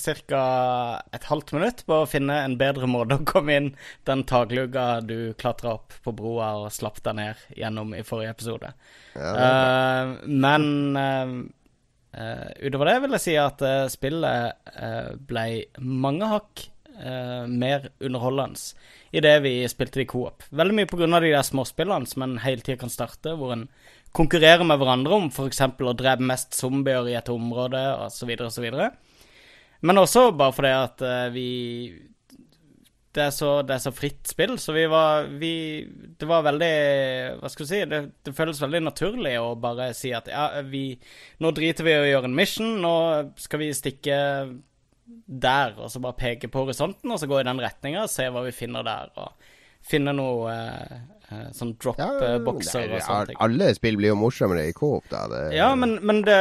ca. et halvt minutt på å finne en bedre måte å komme inn den taklugga du klatra opp på broa og slapp deg ned gjennom i forrige episode. ja, men eh, utover det vil jeg si at uh, spillet uh, ble mange hakk uh, mer underholdende i det vi spilte det i coop. Veldig mye pga. de der småspillene som en hele tida kan starte, hvor en konkurrerer med hverandre om f.eks. å drepe mest zombier i et område, osv., osv. Men også bare fordi at vi det er, så, det er så fritt spill, så vi var vi, Det var veldig Hva skal du si? Det, det føles veldig naturlig å bare si at ja, vi Nå driter vi i å gjøre en mission, nå skal vi stikke der, og så bare peke på horisonten, og så gå i den retninga se hva vi finner der, og finne noe eh, eh, sånn Ja, drop-bokser det er- og sånne ting. Alle spill blir jo morsommere i Coop, da. Det, Ja, men, men det,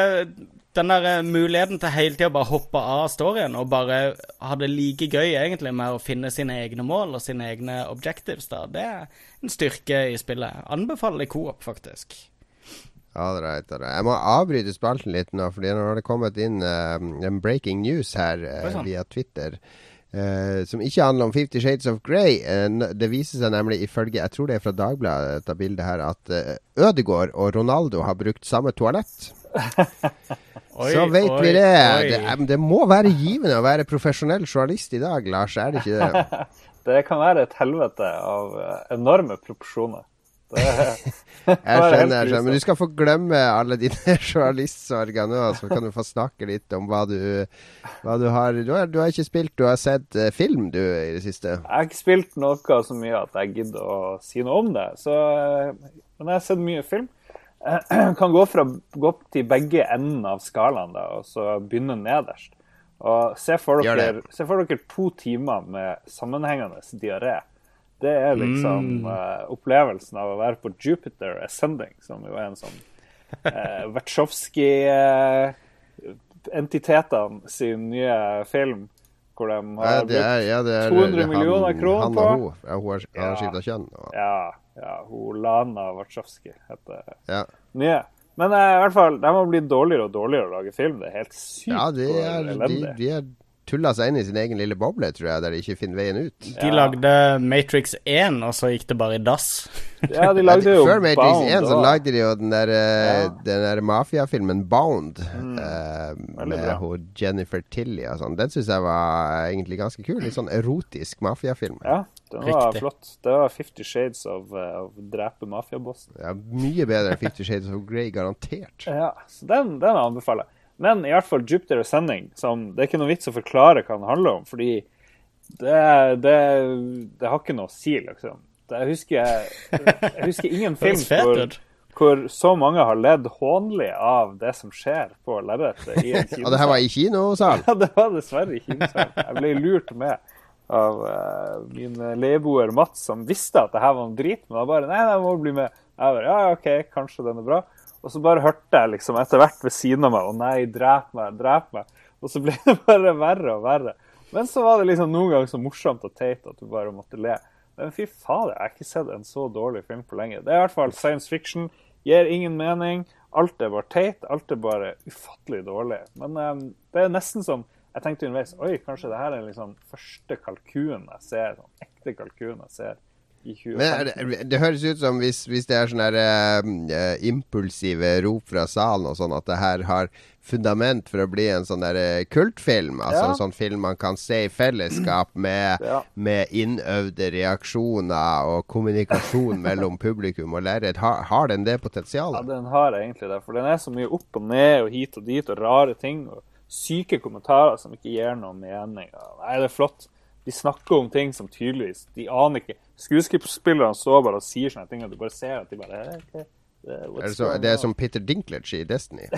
den der eh, muligheten til hele tida bare hoppe av storyen og bare ha det like gøy egentlig med å finne sine egne mål og sine egne objectives, da, det er en styrke i spillet. Anbefaler coop, faktisk. All right, all right. Jeg må avbryte spalten litt nå, fordi nå har det kommet inn uh, en breaking news her uh, sånn. via Twitter. Uh, som ikke handler om Fifty Shades of Grey. Uh, det viser seg nemlig ifølge Jeg tror det er fra Dagbladet, dette bildet her, at uh, Ødegaard og Ronaldo har brukt samme toalett. Oi, Så vet oi, vi det. det. Det må være givende å være profesjonell journalist i dag, Lars. Er det ikke det? Det kan være et helvete av eh, enorme proporsjoner. Det, Jeg skjønner, jeg skjønner. Men du skal få glemme alle dine journalistsorger nå, så kan du få snakke litt om hva du, hva du har du har, du har ikke spilt, du har sett eh, film du i det siste. Jeg har ikke spilt noe så mye at jeg gidder å si noe om det. Så, eh, men jeg har sett mye film. Kan gå, fra, gå til begge enden av skalaen da, og så begynne nederst. Og se for, dere, se for dere to timer med sammenhengende diaré. Det er liksom Mm. uh, opplevelsen av å være på Jupiter Ascending, som jo er en sånn uh, Vertsjovskij-entitetene sin nye film, hvor de har det er, ja, det er 200 han- millioner kroner han på. og hun. Ja, hun har, han har Ja. skifta kjønn. Og, Ja, ja, hun Lana Warszawski heter ja. nye. Men eh, i hvert fall, de har blitt dårligere og dårligere å lage film. Det er helt sykt ja, de hvor er, de, de er tulla seg inn i sin egen lille boble, tror jeg, der de ikke finner veien ut. De lagde Matrix 1, og så gikk det bare i dass. Ja, de lagde jo Før Matrix Bound 1 så lagde de jo den der, eh, Ja. der mafiafilmen Bound. mm. Veldig med hun Jennifer Tilly og sånn. Den syns jeg var egentlig ganske kul. Litt sånn erotisk mafiafilm. Ja, den var Riktig. flott. Det var Fifty Shades of, eh, drepe mafiabossen. Ja, mye bedre enn Fifty Shades of Grey, garantert. Ja, så den, den anbefaler jeg. Men i hvert fall Jupiter Ascending, som det er ikke noe vits å forklare hva den handler om, fordi det, det, det har ikke noe å si, liksom. Det, jeg, husker, jeg husker ingen film hvor, hvor så mange har ledd hånlig av det som skjer på lerretet i en Og det her var kinosal. i kinosal. Ja, det var dessverre i kinosal. Jeg ble lurt med av uh, min leieboer Mats, som visste at det her var noe drit, men han bare Nei, jeg må bli med. Jeg bare, ja, ja, OK, kanskje den er bra. Og så bare hørte jeg liksom etter hvert ved siden av meg Å nei, drep meg, drep meg. Og så ble det bare verre og verre. Men så var det liksom noen ganger så morsomt og teit at du bare måtte le. Men fy fader, jeg har ikke sett en så dårlig film på lenge. Det er i hvert fall science fiction. Gir ingen mening. Alt er bare teit. Alt er bare ufattelig dårlig. Men um, det er nesten som Jeg tenkte underveis Oi, kanskje det her er liksom første kalkunen jeg ser. Sånn ekte kalkun jeg ser i Men er 2015. det, det høres ut som hvis, hvis det er sånne eh, eh, impulsive rop fra salen og sånn, at det her har fundament for å bli en sånn der uh, kultfilm. Altså Ja. en sånn film man kan se i fellesskap med, Ja. med innøvde reaksjoner og kommunikasjon mellom publikum og lerret. Har, har den det potensialet? Ja, den har egentlig det. For den er så mye opp og ned og hit og dit og rare ting. Og syke kommentarer som ikke gir noen mening. Nei, det er flott. De snakker om ting som tydeligvis De aner ikke. Skuespillerne står bare og sier sånne ting, og du bare ser at de bare «Eh, ok, what's Er det, så, det er som Peter Dinklage i Destiny.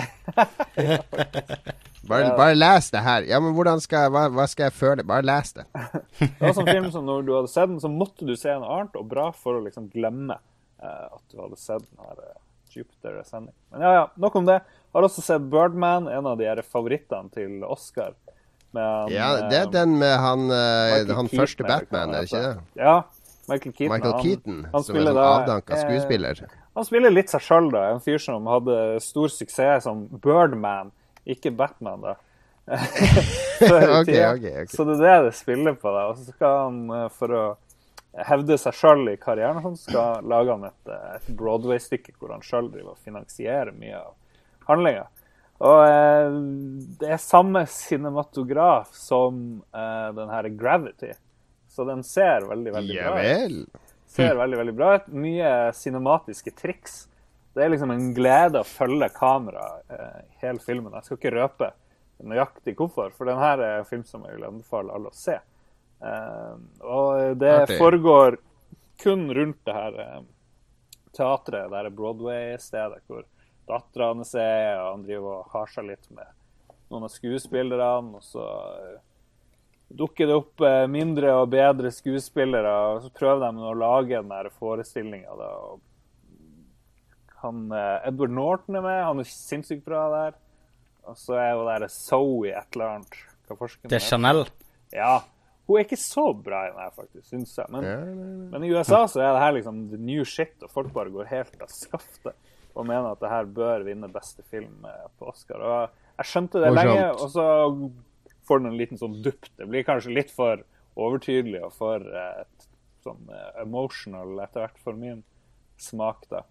Bare, bare les det her. Ja, men hvordan skal jeg, hva, hva skal jeg føle? Bare les det. Det var sånn film som når du hadde sett den, så måtte du se noe annet og bra for å liksom glemme uh, at du hadde sett den her uh, Jupiter Ascending. Men ja, ja, nok om det. Har også sett Birdman, en av de her favorittene til Oscar. Han, Ja, det er eh, den med han, eh, Michael han Keaton, første Batman, er det ikke det? Ja. Michael Keaton. Michael Keaton, han som er en sånn da, avdanka eh, skuespiller. Han spiller litt seg sjøl, da. En fyr som hadde stor suksess som Birdman, ikke Batman, da. okay, okay, Ok, tida. ok, ok. Så det er det det spiller på. da. Og så skal han, for å hevde seg sjøl i karrieren, sånn, skal lage han et, et Broadway-stykke hvor han sjøl finansierer mye av handlinga. Og eh, det er samme cinematograf som uh, den her Gravity. Så den ser veldig, veldig bra ut vel. ser veldig veldig bra ut. Mye cinematiske triks. Det er liksom en glede å følge kameraet uh, hele filmen. Jeg skal ikke røpe nøyaktig hvorfor, for den her er en film som jeg vil anbefale alle å se. Uh, og det Artig. foregår kun rundt det her uh, teatret, det her Broadway-stedet hvor dattera hans er, og han driver og har seg litt med noen av skuespillerne, og så eh, dukker det opp eh, mindre og bedre skuespillere, og så prøver de å lage den der forestillinga. Han, eh, Edward Norton er med, han er sinnssykt bra der. Og så er jo der Zoe et eller annet. Det er. Chanel. Ja. Hun er ikke så bra i den her, faktisk, syns jeg. Men, Ja, ja, ja. men i USA så er det her liksom the new shit, og folk bare går helt av skaftet. Og mener at det her bør vinne beste film eh, på Oscar. Og jeg skjønte det lenge, og så får den en liten sånn dupp. Det blir kanskje litt for overtydelig og for et, sånn eh, emotional etter hvert for min smak, da.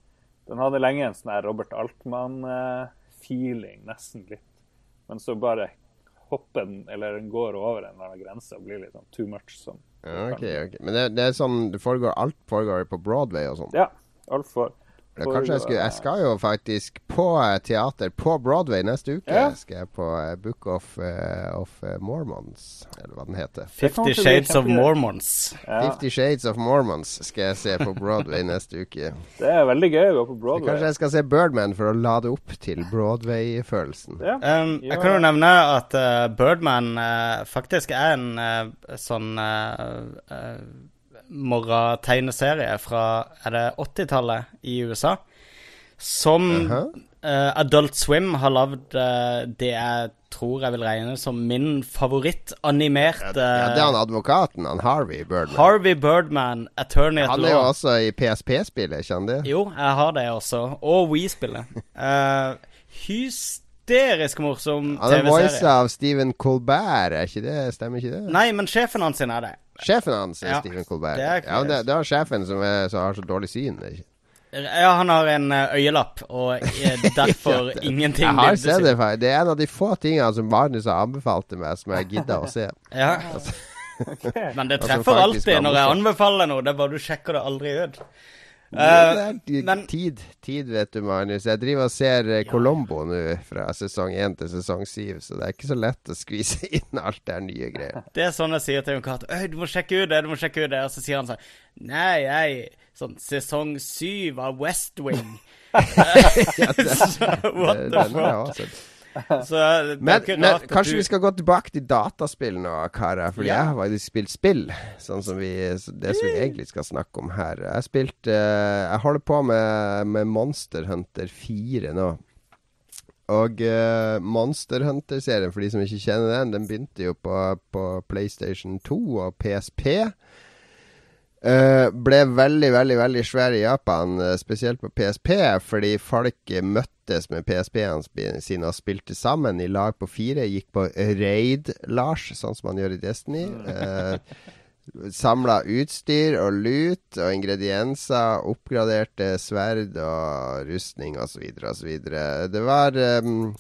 Den hadde lenge en sånn Robert Altmann-feeling, nesten litt. Men så bare hopper den, eller den går over en eller annen grense og blir litt sånn too much. Sånn. Ja, ok, ok. Men det, det er sånn det foregår, alt foregår på Broadway og sånn. Ja, altfor. Ja, Kanskje jeg skulle Jeg skal jo faktisk på eh, teater på Broadway neste uke. Ja. Skal jeg på eh, Book of, eh, of Mormons, eller hva den heter. Fifty Shades of. Mormons. Ja, Fifty Shades of Mormons skal jeg se på Broadway neste uke. det er veldig gøy å gå på Broadway. Kanskje jeg skal se Birdman for å lade opp til Broadway-følelsen. Ja. Um, jeg kan jo nevne at uh, Birdman uh, faktisk er en eh, sånn uh, morgentegneserie fra Er det 80-tallet i USA? Som uh -huh. uh, Adult Swim har lagd uh, det jeg tror jeg vil regne som min favorittanimerte Ja, det er han advokaten, han Harvey Birdman. Harvey Birdman, Attorney at Law. han er jo også i PSP-spillet, kjenner du? Jo, jeg har det også. Og We-spillet. Uh, hysterisk morsom Han er voice av Stephen Colbert, er ikke det? Stemmer ikke det? Nei, men sjefen hans er det. Sjefen hans Ja, Stephen Colbert. det ja, det, det er sjefen som, er, som har så dårlig syn. ikke? Ja, han har en eh, øyelapp, og er derfor ingenting Jeg har sett det, faktisk. Det er en av de få tingene som Magnus har anbefalt til meg, som jeg gidder å se. Ja. Men det Altså, treffer alltid når jeg anbefaler noe. Det er bare du sjekker det aldri ut. Er men- tid, tid, vet du, Magnus. Jeg driver og ser eh, Colombo nå fra sesong 1 til sesong 7, så det er ikke så lett å skvise inn alt det nye greier. Det er sånn jeg sier til Jon Cato. Du må sjekke ut det, du må sjekke ut det. Og så sier han sånn Nei, jeg Sånn sesong 7 av West Wing. Så, What Det- the den har jeg fuck? Så det er Men, ikke men rart at kanskje du- vi skal gå tilbake til dataspill nå, karer. Fordi Ja. jeg har faktisk spilt spill. Sånn som vi, det som vi egentlig skal snakke om her. Jeg har spilt eh, Jeg holder på med, med Monster Hunter 4 nå. Og uh, Monster Hunter-serien, for de som ikke kjenner den, den begynte jo på, på PlayStation 2 og PSP. Eh, ble veldig, veldig veldig svær i Japan, eh, spesielt på PSP, fordi folk eh, møttes med PSP-ene sine og spilte sammen i lag på fire. Gikk på raid, Lars, sånn som man gjør i Destiny. Uh, Samla utstyr og lut og ingredienser. Oppgraderte sverd og rustning osv. osv. Det var um,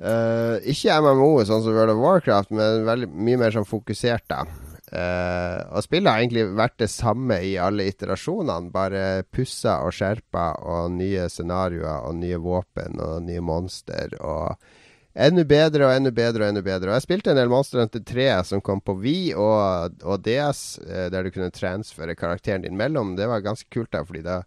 Uh, ikke MMO sånn som World of Warcraft, men veldig mye mer sånn fokusert, da. Eh, og spillet har egentlig vært det samme i alle iterasjonene, bare pussa og skjerpa og nye scenarioer og nye våpen og nye monster og enda bedre og enda bedre og enda bedre. Og jeg spilte en del Monster Hunter 3 som kom på Wii og, og DS, eh, der du kunne transfere karakteren din mellom. Det var ganske kult, da, fordi da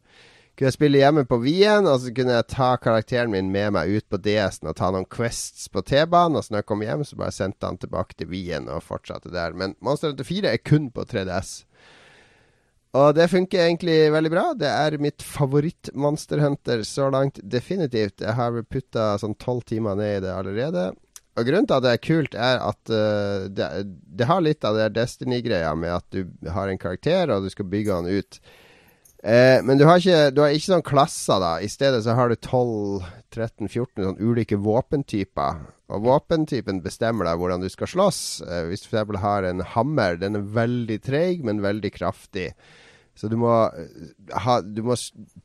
kunne jeg spille hjemme på Wien, og så kunne jeg ta karakteren min med meg ut på DS-en og ta noen quests på T-banen. Og så når jeg kom hjem, så bare sendte han tilbake til Wien og fortsatte der. Men Monster Hunter 4 er kun på 3DS. Og det funker egentlig veldig bra. Det er mitt favoritt-Monster Hunter så langt, definitivt. Jeg har putta sånn tolv timer ned i det allerede. Og grunnen til at det er kult, er at uh, det, det har litt av det Destiny-greia med at du har en karakter, og du skal bygge han ut. Eh, men du har, ikke, du har ikke sånn klasser, da. I stedet så har du 12-13-14 sånn ulike våpentyper. Og våpentypen bestemmer deg hvordan du skal slåss. Eh, hvis du f.eks. har en hammer, den er veldig treig, men veldig kraftig. Så du må, eh, ha, du må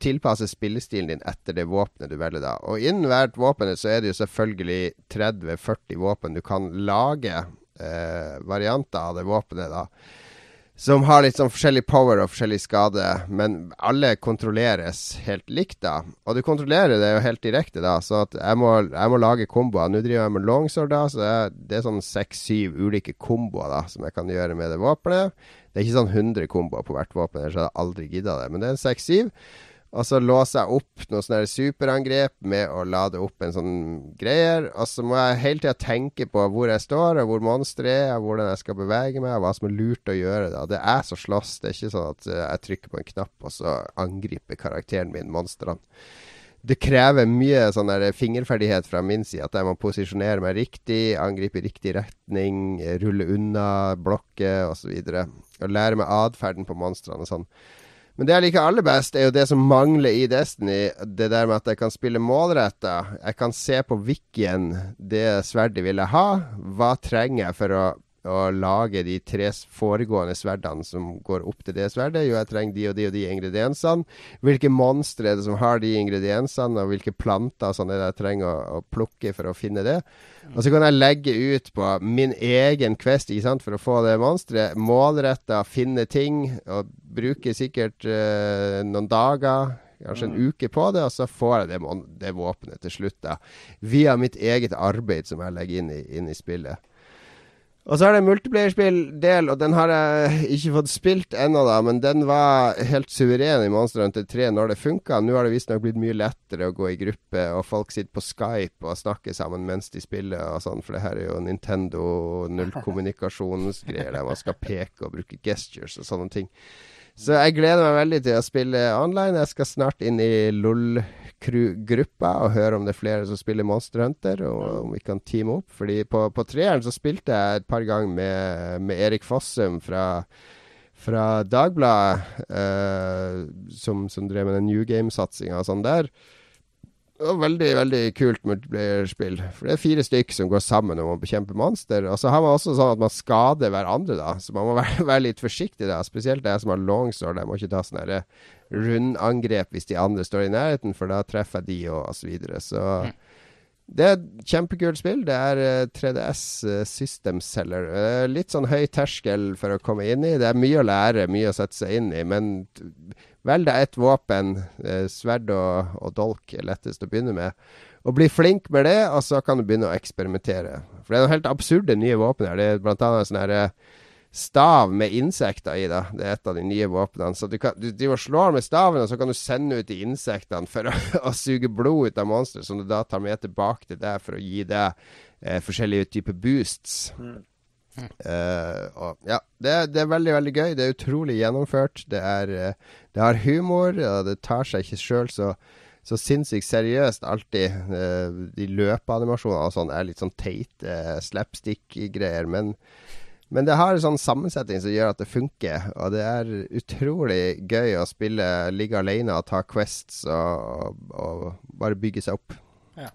tilpasse spillestilen din etter det våpenet du velger da. Og innen hvert våpen så er det jo selvfølgelig 30-40 våpen du kan lage eh, varianter av det våpenet da. Som har litt sånn forskjellig power og forskjellig skade, men alle kontrolleres helt likt, da. Og du kontrollerer det jo helt direkte, da, så at jeg må, jeg må lage komboer. Nå driver jeg med longsword, da, så er, det er sånn seks-syv ulike komboer da, som jeg kan gjøre med det våpenet. Det er ikke sånn 100 komboer på hvert våpen, ellers hadde jeg aldri gidda det. Men det er en seks-syv. Og så låser jeg opp noen sånne superangrep med å lade opp en sånn greier. Og så må jeg hele tida tenke på hvor jeg står, og hvor monsteret er, og hvordan jeg skal bevege meg, og hva som er lurt å gjøre. da. Det er så slåss. Det er ikke sånn at eh, jeg trykker på en knapp, og så angriper karakteren min monstrene. Det krever mye sånn der fingerferdighet fra min side. At jeg må posisjonere meg riktig, angripe i riktig retning, rulle unna, blokker osv. Og, så og lære meg atferden på monstrene og sånn. Men det jeg liker aller best, er jo det som mangler i Destiny. Det der med at jeg kan spille målretta. Jeg kan se på wikien det sverdet vil jeg ha. Hva trenger jeg for å å lage de tre foregående sverdene som går opp til det sverdet. Jo, jeg trenger de og de og de ingrediensene. Hvilke monstre er det som har de ingrediensene, og hvilke planter sånn er det jeg trenger å, å, plukke for å finne det. Og så kan jeg legge ut på min egen quest ikke sant, for å få det monsteret. Målretta finne ting, og bruke sikkert uh, noen dager kanskje en mm. uke på det, og så får jeg det, det våpenet til slutt. da, Via mitt eget arbeid som jeg legger inn i, inn i spillet. Og så er det multiplayer-spill-del, og den har jeg ikke fått spilt ennå, da. Men den var helt suveren i Monster Hunter 3 når det funka. Nå har det visstnok blitt mye lettere å gå i gruppe, og folk sitter på Skype og snakker sammen mens de spiller og sånn, for det her er jo Nintendo nullkommunikasjonsgreier der man skal peke og bruke gestures og sånne ting. Så jeg gleder meg veldig til å spille online. Jeg skal snart inn i LOL gruppa og høre om det er flere som spiller Monster Hunter, og om vi kan teame opp. Fordi på, på treeren så spilte jeg et par ganger med, med Erik Fossum fra, fra Dagbladet, eh, som, som, drev med den New Game-satsinga og sånn der. Veldig veldig kult multiplayer-spill. For det er fire stykker som går sammen om å bekjempe monster. Og så har man også sånn at man skader hverandre, da. Så man må være, være litt forsiktig, da. Spesielt jeg som har longsword. Jeg må ikke ta sånne rundangrep hvis de andre står i nærheten, for da treffer jeg de og, og så videre. Så. Det er et kjempekult spill. Det er 3DS uh, eh, System Seller. Litt sånn høy terskel for å komme inn i. Det er mye å lære, mye å sette seg inn i. Men velg deg ett våpen. Uh, sverd og, og, dolk er lettest å begynne med. Og bli flink med det, og så kan du begynne å eksperimentere. For det er noen helt absurde nye våpen her. Det er blant annet sånn herre stav med insekter i. da Det er et av de nye våpnene. Så du, du, du slår med staven, og så kan du sende ut de insektene for å, å suge blod ut av monsteret, som du da tar med tilbake til deg for å gi deg eh, forskjellige typer boosts. Mm. Uh, og, ja, det, det, er veldig veldig gøy. Det er utrolig gjennomført. Det, er, uh, det har humor, og det tar seg ikke sjøl så, så sinnssykt seriøst alltid. Uh, de løpeanimasjonene og sånn er litt sånn teite slapstick-greier, men men det har en sånn sammensetning som gjør at det funker. Og det er utrolig gøy å spille, ligge alene og ta quests og, og bare bygge seg opp. Ja.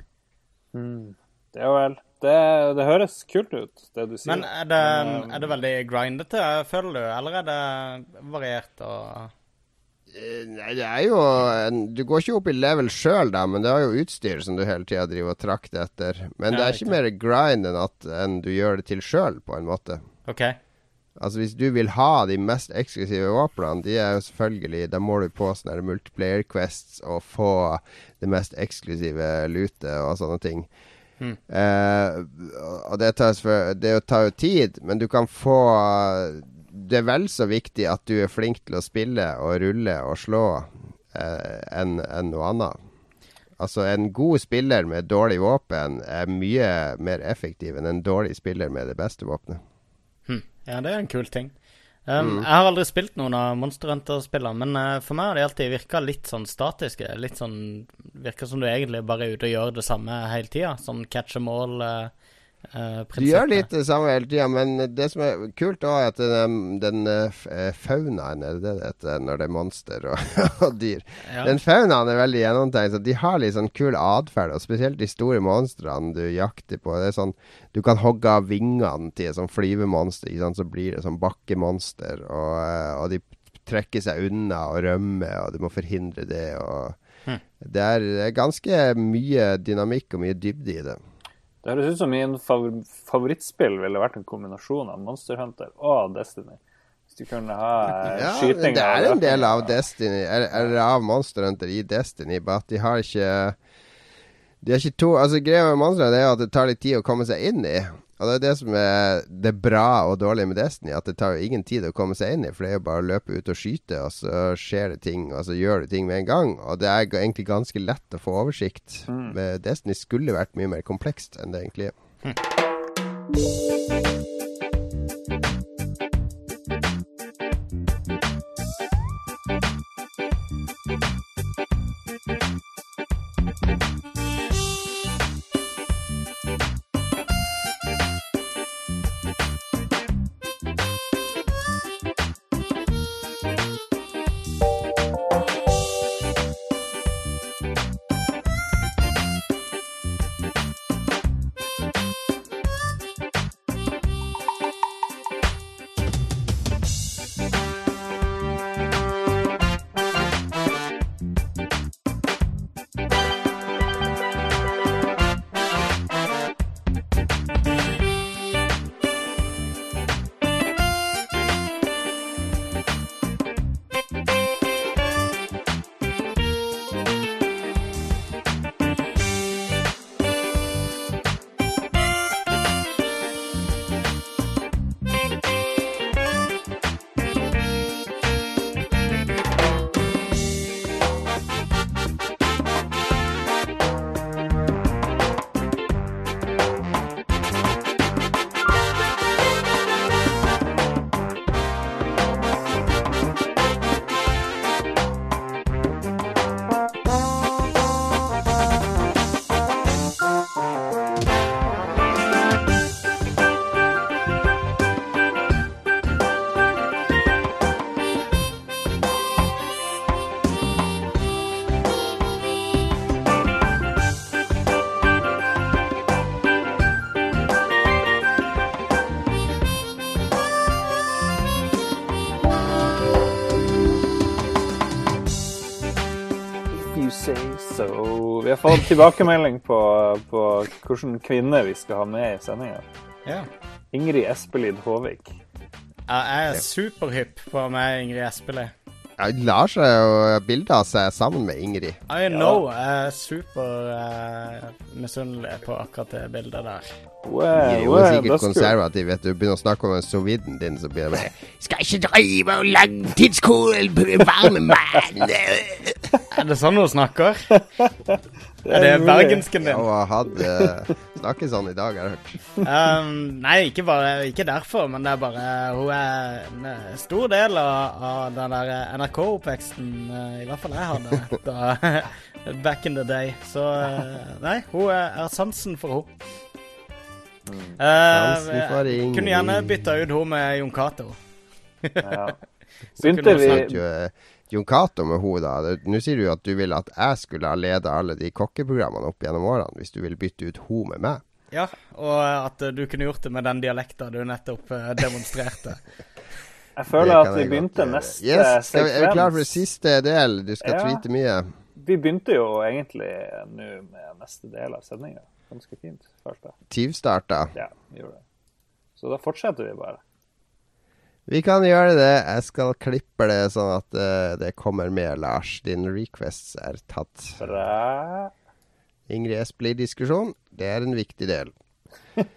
Mm. Det er vel det, det, høres kult ut, det du sier. Men er det, er det veldig grindete, føler du, eller er det variert og eh, Nei, det er jo en, Du går ikke opp i level sjøl, da, men det har jo utstyr som du hele tida driver og trakter etter. Men ja, det er ikke mer grind enn at enn du gjør det til sjøl, på en måte. Ok. Altså Hvis du vil ha de mest eksklusive våpnene, de er jo selvfølgelig Da må du på sånne multiplayer quests og få det mest eksklusive lutet og sånne ting. Mm. Uh, det tar, det tar jo tid, men du kan få Det er vel så viktig at du er flink til å spille og rulle og slå uh, enn en noe annet. Altså, en god spiller med dårlig våpen er mye mer effektiv enn en dårlig spiller med det beste våpenet. Ja, det er en kul ting. Um, mm. Jeg har aldri spilt noen av Monster Hunter-spillene, men uh, for meg har de alltid virka litt sånn statiske. Litt sånn Virker som du egentlig bare er ute og gjør det samme hele tida. Sånn catch them all. Uh, Uh, du gjør litt det samme hele tida, men det som er kult, er at den, den uh, faunaen, er det det heter når det er monster og, og dyr? Ja. Den faunaen er veldig gjennomtenkt. De har litt sånn kul atferd, og spesielt de store monstrene du jakter på. Det er sånn, Du kan hogge av vingene til et sånn flyvemonster, så blir det sånn bakkemonster. Og, og, de trekker seg unna og rømmer, og du må forhindre det. Og hm. det er ganske mye dynamikk og mye dybde i det. Det høres ut som min favorittspill ville vært en kombinasjon av Monster Hunter og Destiny. Hvis du kunne ha ja, skyting Det er en del av Destiny, eller av Monster Hunter i Destiny, bare at de har ikke De har ikke to Altså Greia med Monster Hunter er at det tar litt tid å komme seg inn i. Og Det er det som er det bra og dårlige med Destiny. At det tar jo ingen tid å komme seg inn i. For det er jo bare å løpe ut og skyte, og så skjer det ting. Og så gjør du ting med en gang. Og det er egentlig ganske lett å få oversikt. Mm. Destiny skulle vært mye mer komplekst enn det egentlig er. Hm. Vi har fått tilbakemelding på, på hvilken kvinne vi skal ha med i sendinga. Ja. Ingrid Espelid Håvik. Ja, Jeg er superhypp på meg Ingrid Espelid. Ja, Lars har jo bilde av seg sammen med Ingrid. I know. Jeg er super uh, misunnelig på akkurat det bildet der. Er, Ingrid er er sikkert dødskul. konservativ. vet du Begynner å snakke om soviden din, så blir det bare Skal ikke drive og langtidskode varmemann! Er det sånn hun snakker? Er det bergensken bergensken Ja, din? hun har hatt uh, sånn i dag, har jeg hørt. Um, nei, ikke, bare, ikke derfor, men det er bare Hun er en eh, stor del av, av den der eh, NRK-oppveksten, eh, i hvert fall jeg hadde da, back in the day. Så eh, nei, hun er, er sansen for henne. Uh, Sansen kunne gjerne bytta ut henne med Jon Cato. Ja. Begynte vi eh, Jon Cato med henne, da. Nå sier du jo at du ville at jeg skulle ha ledet alle de kokkeprogrammene opp gjennom årene, hvis du vil bytte ut henne med meg. Ja, og at du kunne gjort det med den dialekta du nettopp demonstrerte. Jeg føler at vi begynte godt neste yes, sekvens. Er vi klar for siste del? Du skal Ja. tweete mye. Vi begynte jo egentlig nå med neste del av sendinga. Ganske fint, følte jeg. Tyvstarta. Ja, vi gjorde det. Så da fortsetter vi bare. Vi kan gjøre det. Jeg skal klippe det sånn at uh, det kommer med, Lars. Din requests er tatt. Bra. Ingrid Espelid-diskusjon, det er en viktig del.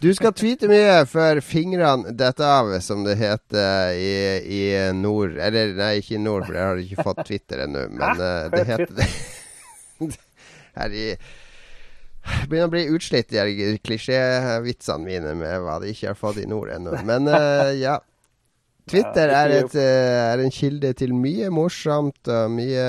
Du skal tweete mye før fingrene detter av, som det heter i, i nord. Eller nei, ikke i nord, for jeg har ikke fått Twitter ennå. Men eh, det er heter det. Her i Begynner å bli utslitt, de klisjévitsene mine med hva de ikke har fått i nord ennå. Men uh, ja. Twitter er, et, eh, er en kilde til mye morsomt og mye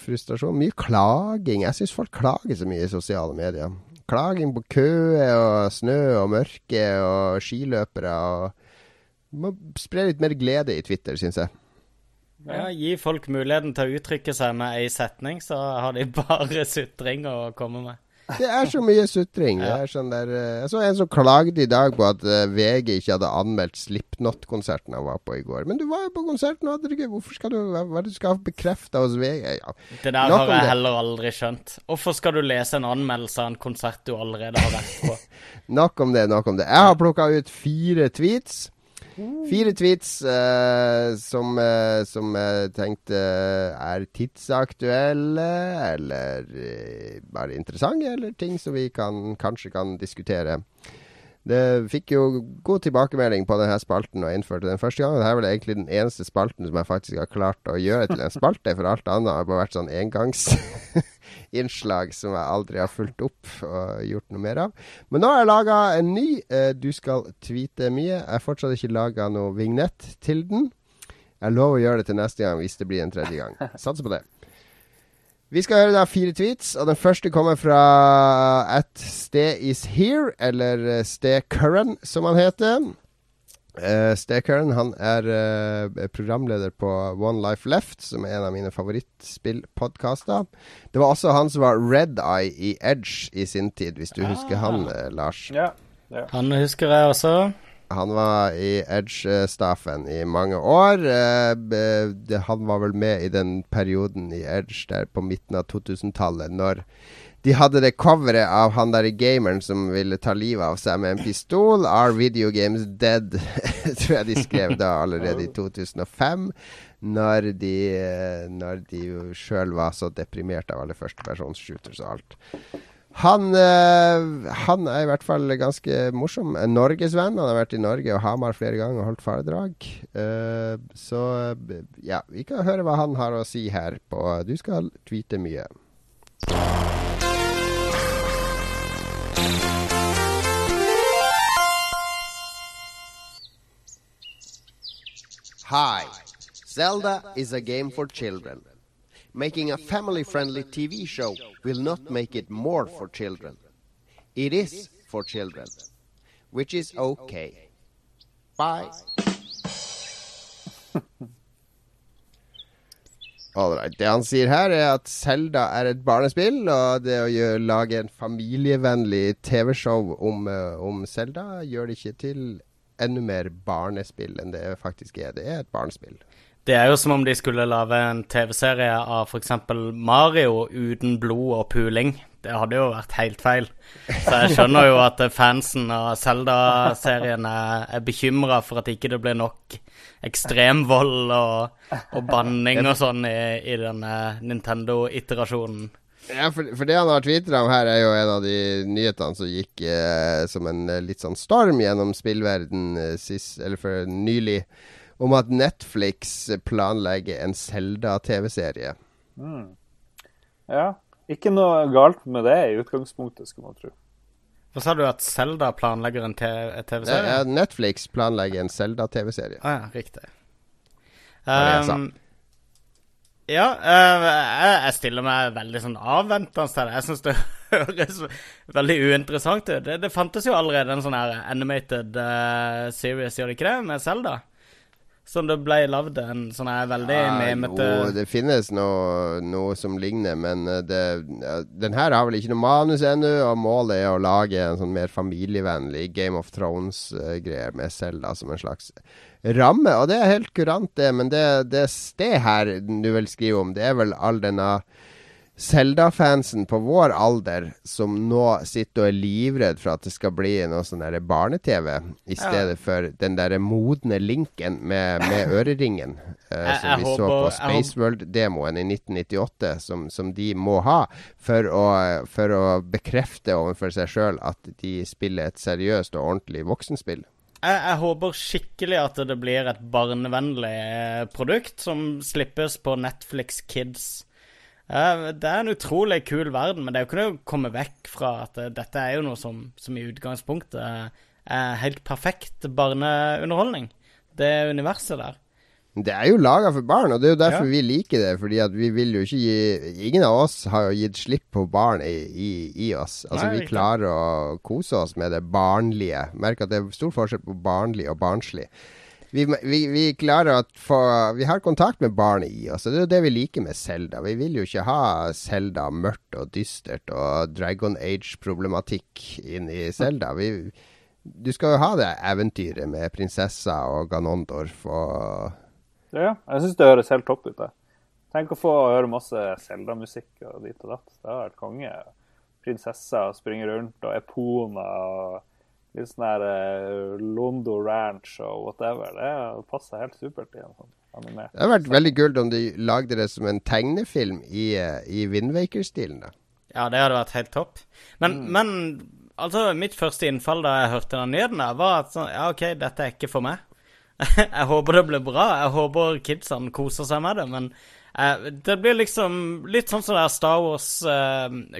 frustrasjon. Mye klaging. Jeg syns folk klager så mye i sosiale medier. Klaging på køer og snø og mørke og skiløpere. og Må spre litt mer glede i Twitter, syns jeg. Ja, Gi folk muligheten til å uttrykke seg med ei setning, så har de bare sutring å komme med. Det er så mye sutring. Sånn der, eh, jeg så en som klagde i dag på at eh, VG ikke hadde anmeldt Slipknot-konserten han var på i går. Men du var jo på konserten, hadde du ikke? Hvorfor skal du hva du skal ha bekrefta hos VG? Ja. Det der Nok har jeg heller aldri skjønt. Hvorfor skal du lese en anmeldelse av en konsert du allerede har vært på? Nok om det, nok om det. Jeg har plukka ut fire tweets. Fire tweets uh, som, uh, som jeg tenkte er tidsaktuelle, eller eh, bare interessante, eller ting som vi kan, kanskje kan diskutere. Det fikk jo god tilbakemelding på denne spalten og innførte den første gangen. Dette er vel egentlig den eneste spalten som jeg faktisk har klart å gjøre til en spalte, for alt annet har bare vært sånn engangsinnslag som jeg aldri har fulgt opp og gjort noe mer av. Men nå har jeg laga en ny eh, Du skal tweete mye. Jeg har fortsatt ikke laga noe vignett til den. Jeg lover å gjøre det til neste gang hvis det blir en tredje gang. Satser på det. Vi skal høre da fire tweets, og den første kommer fra at stay is here, eller stay current Curran, som han heter. Uh, Ste han er uh, programleder på One Life Left, som er en av mine favorittspillpodkaster. Det var også han som var Red Eye i Edge i sin tid, hvis du husker han, uh, Lars. Ja. ja. Han husker jeg også. Han var i Edge-staffen i mange år. Eh, Han var vel med i den perioden i Edge der på midten av 2000-tallet, når de hadde det coveret av han der gameren som ville ta livet av seg med en pistol. 'Are video games dead?' tror jeg de skrev da allerede i 2005. Når de, eh, når de sjøl var så deprimert av alle førstepersonsshooters og alt. Han, eh, han er i hvert fall ganske morsom. En Norgesvenn. Han har vært i Norge og Hamar flere ganger og holdt foredrag. Eh, så ja, vi kan høre hva han har å si her på Du skal tweete mye. Hi. Zelda is a game for children. Making a family friendly TV show will not make it more for children. It is for children, which is okay. Bye. Alright. Det han sier her, er at Selda er et barnespill, og det å gjøre, lage en familievennlig TV-show om, uh, om Selda gjør det ikke til enda mer barnespill enn det faktisk er. Det er et barnespill. Det er jo som om de skulle lage en TV-serie av f.eks. Mario uten blod og puling. Det hadde jo vært helt feil. Så jeg skjønner jo at fansen av Zelda-serien er, er bekymra for at ikke det blir nok ekstremvold og, og banning og sånn i, i denne Nintendo-iterasjonen. Ja, for, for, det han har tvitra om her, er jo en av de nyhetene som gikk eh, som en eh, litt sånn storm gjennom spillverden eh, sist, eller for nylig, om at Netflix planlegger en Zelda-TV-serie. Mm. Ja. Ikke noe galt med det i utgangspunktet, skulle man tro. Hva sa du at Zelda planlegger en TV-serie? Ja, Netflix planlegger en Zelda-TV-serie. Å ah, ja, riktig. Um, ja, uh, jeg, stiller meg veldig sånn avventende til det. Jeg syns det høres veldig uinteressant ut. Det, det, fantes jo allerede en sånn her animated uh, series, gjør det ikke det, med Zelda? Som det ble lagd en sånn her veldig ja, memete Jo, det finnes noe, noe, som ligner, men eh, det, den her har vel ikke noe manus ennå, og målet er å lage en sånn mer familievennlig Game of Thrones-greier med Selda som en slags ramme. Og det er helt kurant, det, men det, det sted her du vil skrive om, det er vel all denne Zelda-fansen på vår alder som nå sitter og er livredd for at det skal bli noe sånn barne-TV, i stedet ja. for den derre modne linken med, med øreringen uh, jeg, som vi så på Spaceworld-demoen i 1998, som, som, de må ha for å, for å bekrefte overfor seg sjøl at de spiller et seriøst og ordentlig voksenspill. Jeg, jeg, håper skikkelig at det blir et barnevennlig eh, produkt som slippes på Netflix Kids det er en utrolig kul verden, men det er jo ikke noe å komme vekk fra at eh, dette er jo noe som, som i utgangspunktet er helt perfekt barneunderholdning. Det universet der. Det er jo laga for barn, og det er jo derfor ja. vi liker det. Fordi at vi vil jo ikke gi Ingen av oss har jo gitt slipp på barn i, i, i oss. Altså Nei, Vi klarer å kose oss med det barnlige. Merk at det er stor forskjell på barnlig og barnslig vi, vi, vi, klarer å få Vi har kontakt med barnet i oss, og det er jo det vi liker med Selda. Vi vil jo ikke ha Selda mørkt og dystert og Dragon Age-problematikk inn i Selda. Du skal jo ha det eventyret med prinsessa og Ganondorf og Ja, jeg syns det høres helt topp ut. det. Tenk å få høre masse Selda-musikk og dit og datt. Det har vært konge. Prinsesser springer rundt, og Epona og Litt sånn der uh, Londo Ranch og whatever. Det passer helt supert i en sånn animert. Det hadde vært veldig kult om de lagde det som en tegnefilm i, uh, i Windwaker-stilen. da. Ja, det hadde vært helt topp. Men, mm. men, altså, mitt første innfall da jeg hørte den nyheten, der, var at sånn, ja, OK, dette er ikke for meg. jeg håper det blir bra. Jeg håper kidsene koser seg med det, men uh, det blir liksom litt sånn som det er Star Wars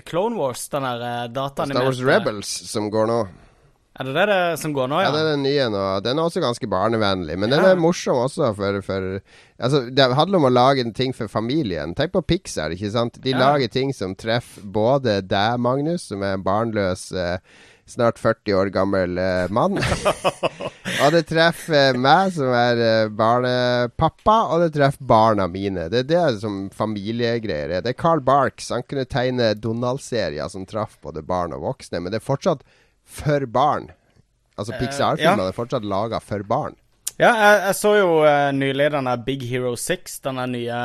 Clone Wars, den der uh, dataanimerte Star Wars Rebels som går nå. Er det det, som går nå, ja? Ja, det er den nye nå. Den er også ganske barnevennlig. Men ja. den er morsom også, for, for, Altså, det handler om å lage en ting for familien. Tenk på Pixar, ikke sant. De ja. lager ting som treffer både deg, Magnus, som er en barnløs eh, snart 40 år gammel eh, mann. og det treffer meg, som er eh, barnepappa, og det treffer barna mine. Det er det som familiegreier er. Det er Carl Barks. Han kunne tegne Donald-serier som traff både barn og voksne, men det er fortsatt for barn. Altså eh, Pixar-filmene ja. er fortsatt laga for barn. Ja, jeg, jeg så jo uh, nylig denne Big Hero 6, denne nye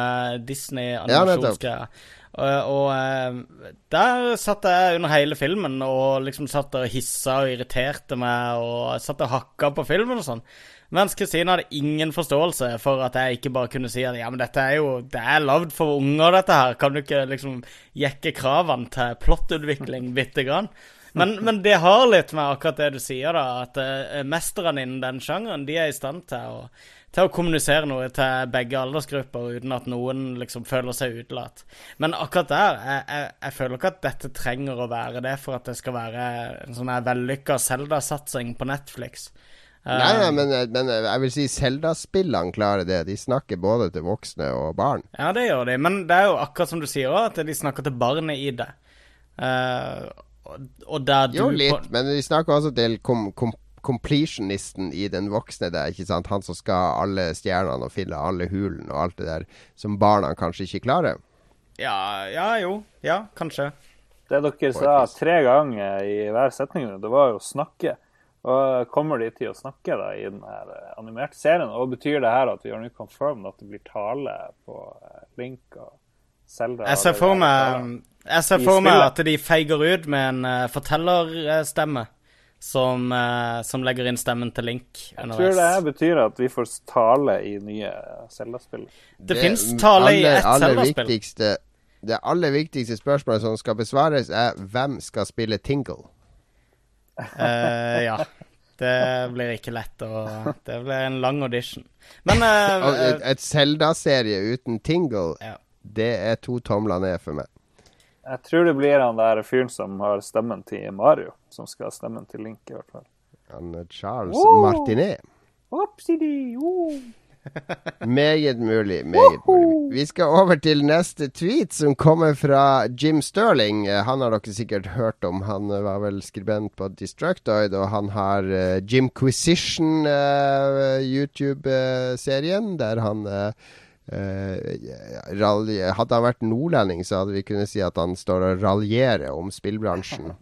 Disney-animasjonsgreia. Ja, og, og uh, der satt jeg under hele filmen og liksom satt og hissa og irriterte meg og satt og hakka på filmen og sånn. Mens Kristine hadde ingen forståelse for at jeg ikke bare kunne si at ja, men dette er jo Det er lagd for unger, dette her. Kan du ikke liksom jekke kravene til plottutvikling bitte grann? Men, men, det har litt med akkurat det du sier, da. At uh, mesterne innen den sjangeren, de er i stand til å, til å kommunisere noe til begge aldersgrupper uten at noen liksom føler seg utelatt. Men akkurat der, jeg, jeg, jeg, føler ikke at dette trenger å være det for at det skal være en sånn vellykka Zelda-satsing på Netflix. Nei, nei men, men, jeg vil si Zelda-spillene klarer det. De snakker både til voksne og barn. Ja, det gjør de. Men det er jo akkurat som du sier òg, at de snakker til barnet i det. Uh, og der du Jo, litt, men de snakker også til kom, kom, completionisten i den voksne der, ikke sant? Han som skal alle stjernene og fylle alle hulene og alt det der som barna kanskje ikke klarer. Ja, ja jo. Ja, kanskje. Det dere sa tre ganger i hver setning, det var jo snakke. Og kommer de til å snakke da i den her eh, animerte serien? Og betyr det her at vi har nå confirmed at det blir tale på eh, Link og Selda? Jeg ser for meg, jeg ser for meg at de feiger ut med en uh, fortellerstemme. Som, uh, som, legger inn stemmen til Link. Jeg tror det betyr at vi får tale i nye Zelda-spill. Det, det fins tale i ett Zelda-spill. Det aller viktigste spørsmålet som skal besvares, er hvem skal spille Tingle? Uh, ja. Det blir ikke lett. Og det blir en lang audition. Men uh, Et, et Zelda-serie uten Tingle, ja. det er to tomler ned for meg. Jeg tror det blir han der fyren som har stemmen til Mario, som skal ha stemmen til Link, i hvert fall. Han er Charles oh! Martinet. Opsidi, oh. meget mulig. Meget mulig. Vi skal over til neste tweet, som kommer fra Jim Sterling. Eh, han har dere sikkert hørt om. Han eh, var vel skribent på Destructoid, og han har uh, Jimquisition, uh, YouTube-serien, der han uh, hadde han vært nordlending, så hadde vi kunnet si at han står og raljerer om spillbransjen.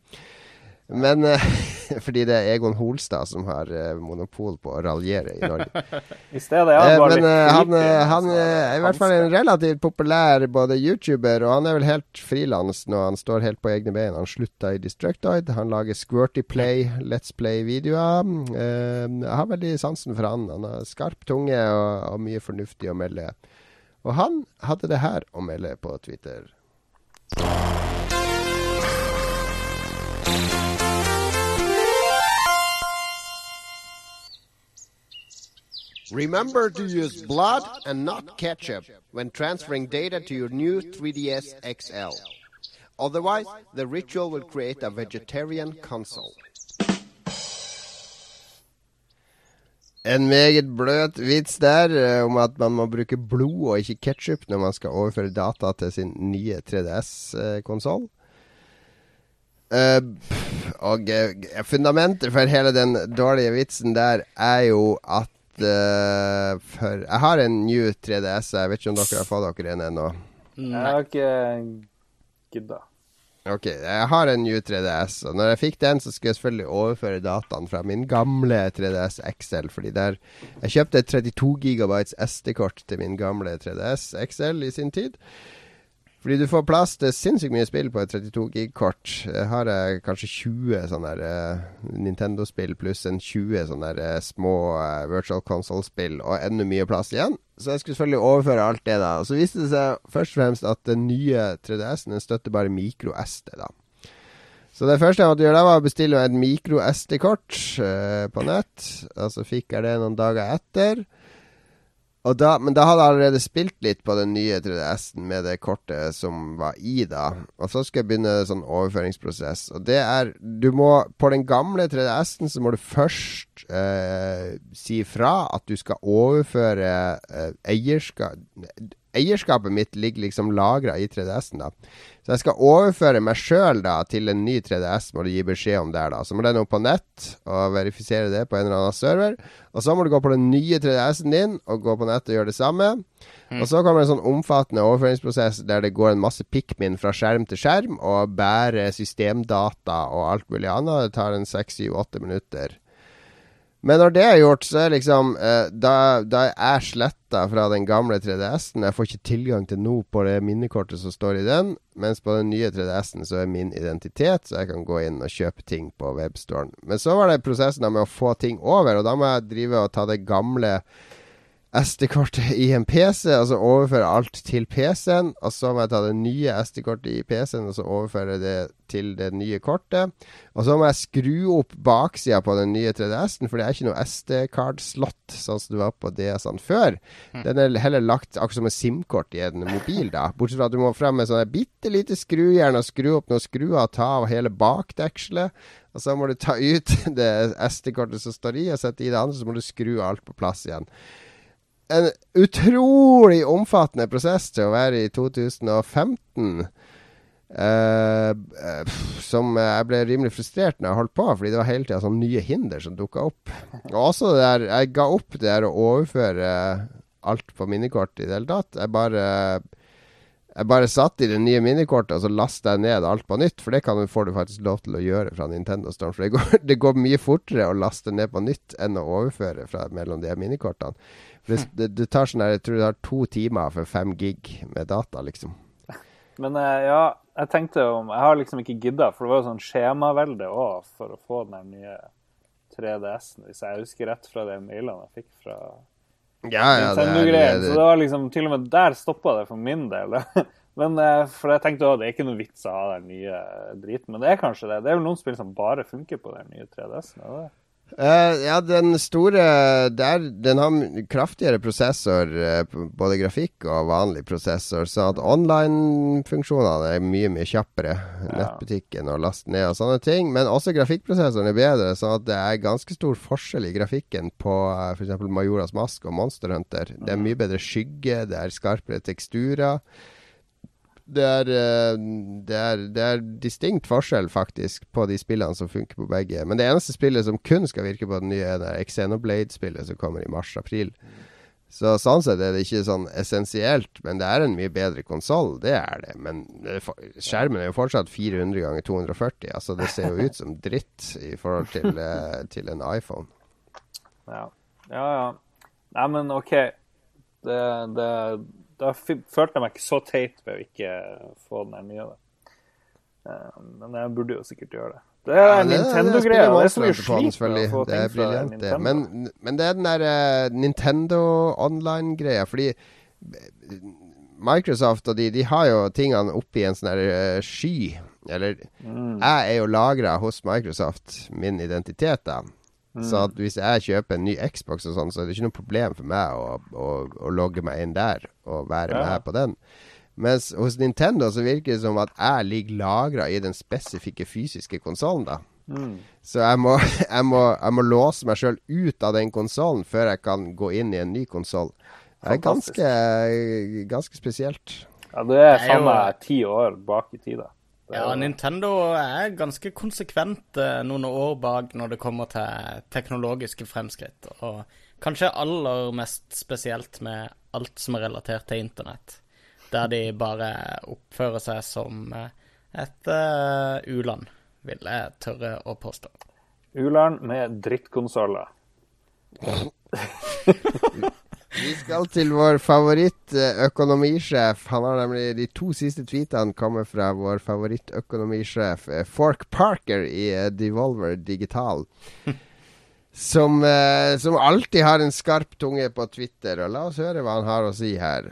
Men uh, Fordi det er Egon Holstad som har uh, monopol på å raljere i Norge. I stedet er han eh, bare uh, Men han, han er i hvert fall en relativt populær både YouTuber, og han er vel helt frilans når han står helt på egne bein. Han slutta i Destructoid. Han lager Squirty Play, Let's Play-videoer. jeg har veldig sansen for han. Han har skarp tunge og, og mye fornuftig å melde. Og han hadde det melde på Twitter. Remember to use blood and not ketchup when transferring data to your new 3DS XL. Otherwise, the ritual will create a vegetarian console. En meget bløt vits der uh, om at man må bruke blod og ikke ketsjup når man skal overføre data til sin nye 3DS-konsoll. Uh, uh, og uh, fundamentet for hele den dårlige vitsen der er jo at for Jeg har en new 3DS. Jeg vet ikke om dere har fått dere en ennå? Jeg har ikke gidda. Ok, jeg har en new 3DS, og når jeg fikk den, så skulle jeg selvfølgelig overføre dataen fra min gamle 3DS XL, fordi der Jeg kjøpte et 32 GB SD-kort til min gamle 3DS XL i sin tid. Fordi du får plass til sinnssykt mye spill på et 32 gig-kort. Jeg har jeg kanskje 20 sånne uh, Nintendo-spill pluss en 20 sånne uh, små uh, virtual console-spill, og enda mye plass igjen. Så jeg skulle selvfølgelig overføre alt det, da. Så viste det seg først og fremst at den nye 3DS-en støtter bare micro-SD, da. Så det første jeg måtte gjøre, da var å bestille et micro-SD-kort på nett. Og så fikk jeg det noen dager etter. Da, men da hadde jeg allerede spilt litt på den nye 3DS-en med det kortet som var i, da. Og så skal jeg begynne sånn overføringsprosess. Og det er Du må På den gamle 3DS-en så må du først eh, si fra at du skal overføre eh, eierskap Eierskapet mitt ligger liksom lagra i 3DS-en, da. Så jeg skal overføre meg sjøl til en ny 3DS, må du gi beskjed om der, da. Så må den opp på nett og verifisere det på en eller annen server. Og så må du gå på den nye 3DS-en din og gå på nett og gjøre det samme. Mm. Og så kommer en sånn omfattende overføringsprosess der det går en masse pikmin fra skjerm til skjerm og bærer systemdata og alt mulig annet. Det tar en seks, syv, åtte minutter. Men når det er gjort, så er liksom eh, da, da er jeg sletta fra den gamle 3DS-en. Jeg får ikke tilgang til noe på det minnekortet som står i den. Mens på den nye 3DS-en så er min identitet, så jeg kan gå inn og kjøpe ting på webstoren. Men så var det prosessen med å få ting over, og da må jeg drive og ta det gamle SD-kortet i en PC, og så overføre alt til PC-en. Og så må jeg ta det nye SD-kortet i PC-en og så overføre det til det nye kortet. Og så må jeg skru opp baksida på den nye 3DS-en, for det er ikke noe SD-card-slott sånn som det var på DS-ene før. Mm. Den er heller lagt akkurat som et SIM-kort i en mobil, da. Bortsett fra at du må frem med sånn bitte lite skrujern og skru opp noen skruer, ta av hele bakdekselet. Og så må du ta ut det SD-kortet som står i, og sette i det andre, så må du skru alt på plass igjen en utrolig omfattende prosess til å være i 2015. Uh, uh, som jeg ble rimelig frustrert når jeg holdt på, fordi det var hele tida sånne nye hinder som dukka opp. Og også det der Jeg ga opp det der å overføre alt på minikort i det hele tatt. Jeg bare Jeg bare satt i det nye minikortet og så lasta jeg ned alt på nytt. For det kan, får du faktisk lov til å gjøre fra Nintendo Storm. For det går, det går mye fortere å laste ned på nytt enn å overføre fra, mellom de minikortene. Det, det, det, tar sånn her, Jeg tror det tar to timer for fem gig med data, liksom. Men eh, ja, jeg tenkte om Jeg har liksom ikke gidda, for det var jo sånn skjemavelde òg for å få den nye 3DS-en, hvis jeg husker rett fra de mailene jeg fikk fra ja, ja, Nintendo-greien. Så det var liksom, til og med der stoppa det for min del. Men eh, For jeg tenkte også, det er ikke noe vits å ha den nye driten. Men det er kanskje det. Det er vel noen spill som bare funker på den nye 3DS-en? Uh, ja, den store der, Den har kraftigere prosessor, uh, både grafikk og vanlig prosessor, så at online-funksjonene er mye mye kjappere. Ja. Nettbutikken og last ned og sånne ting. Men også grafikkprosessoren er bedre, så at det er ganske stor forskjell i grafikken på uh, f.eks. Majoras Mask og Monster Hunter. Det er mye bedre skygge, det er skarpere teksturer det er, eh, det, er, det er, distinkt forskjell, faktisk, på de spillene som funker på begge. Men det eneste spillet som kun skal virke på den nye, er det Xenoblade-spillet som kommer i mars-april. Så sånn sett er det ikke sånn essensielt, men det er en mye bedre konsoll. Det er det. Men skjermen er jo fortsatt 400 ganger 240. Altså, det ser jo ut som dritt i forhold til, uh, til en iPhone. Ja. ja, ja. Nei, men OK. Det, det da følte jeg meg ikke så teit ved å ikke få den her nye. det. men jeg burde jo sikkert gjøre det. Det er ja, Nintendo-greia. Det, er så mye slit å få ting fra Nintendo. Men, men, det er den der uh, Nintendo online-greia. Fordi Microsoft og de, de har jo tingene oppi en sånn uh, sky. Eller mm. jeg er jo lagra hos Microsoft, min identitet, da. Mm. Så at hvis jeg kjøper en ny Xbox, og sånn, så er det ikke noe problem for meg å, å, å logge meg inn der og være ja. med på den. Mens hos Nintendo så virker det som at jeg ligger lagra i den spesifikke fysiske konsollen, da. Mm. Så jeg må, jeg, må, jeg må, låse meg sjøl ut av den konsollen før jeg kan gå inn i en ny konsoll. Det er ganske, ganske spesielt. Ja, du er faen meg ti år bak i tid, da. Ja, Nintendo er ganske konsekvent noen år bak når det kommer til teknologiske fremskritt. Og kanskje aller mest spesielt med alt som er relatert til internett. Der de bare oppfører seg som et uh, u-land, vil jeg tørre å påstå. U-land med drittkonsoller. Vi skal til vår favorittøkonomisjef. Han har nemlig De to siste tweetene kommer fra vår favorittøkonomisjef eh, Fork Parker i eh, Devolver Digital. Som, eh, som alltid har en skarp tunge på Twitter. Og la oss høre hva han har å si her.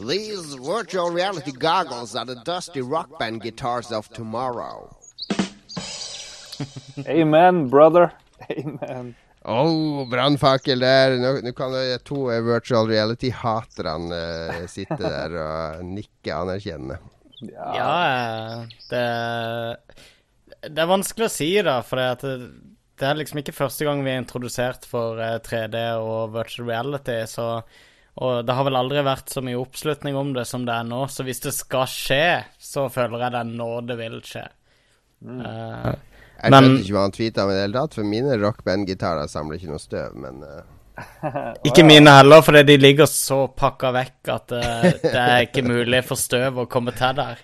These virtual reality goggles are the dusty rock band guitars of tomorrow. Amen, brother. Amen. Oh, brannfakkel der. Nå, nå, kan de to virtual reality-haterne uh, sitte der og nikke anerkjennende. Ja, ja det, det, er vanskelig å si, da. For det, det, er liksom ikke første gang vi er introdusert for 3D eh, og virtual reality. Så og det har vel aldri vært så mye oppslutning om det som det er nå, så hvis det skal skje, så føler jeg det er nå det vil skje. Mm. Uh, jeg men, skjønte ikke hva han tweeta om i det hele tatt, for mine rockband-gitarer samler ikke noe støv, men uh... Ikke mine heller, fordi de ligger så pakka vekk at uh, det er ikke mulig for støv å komme til der.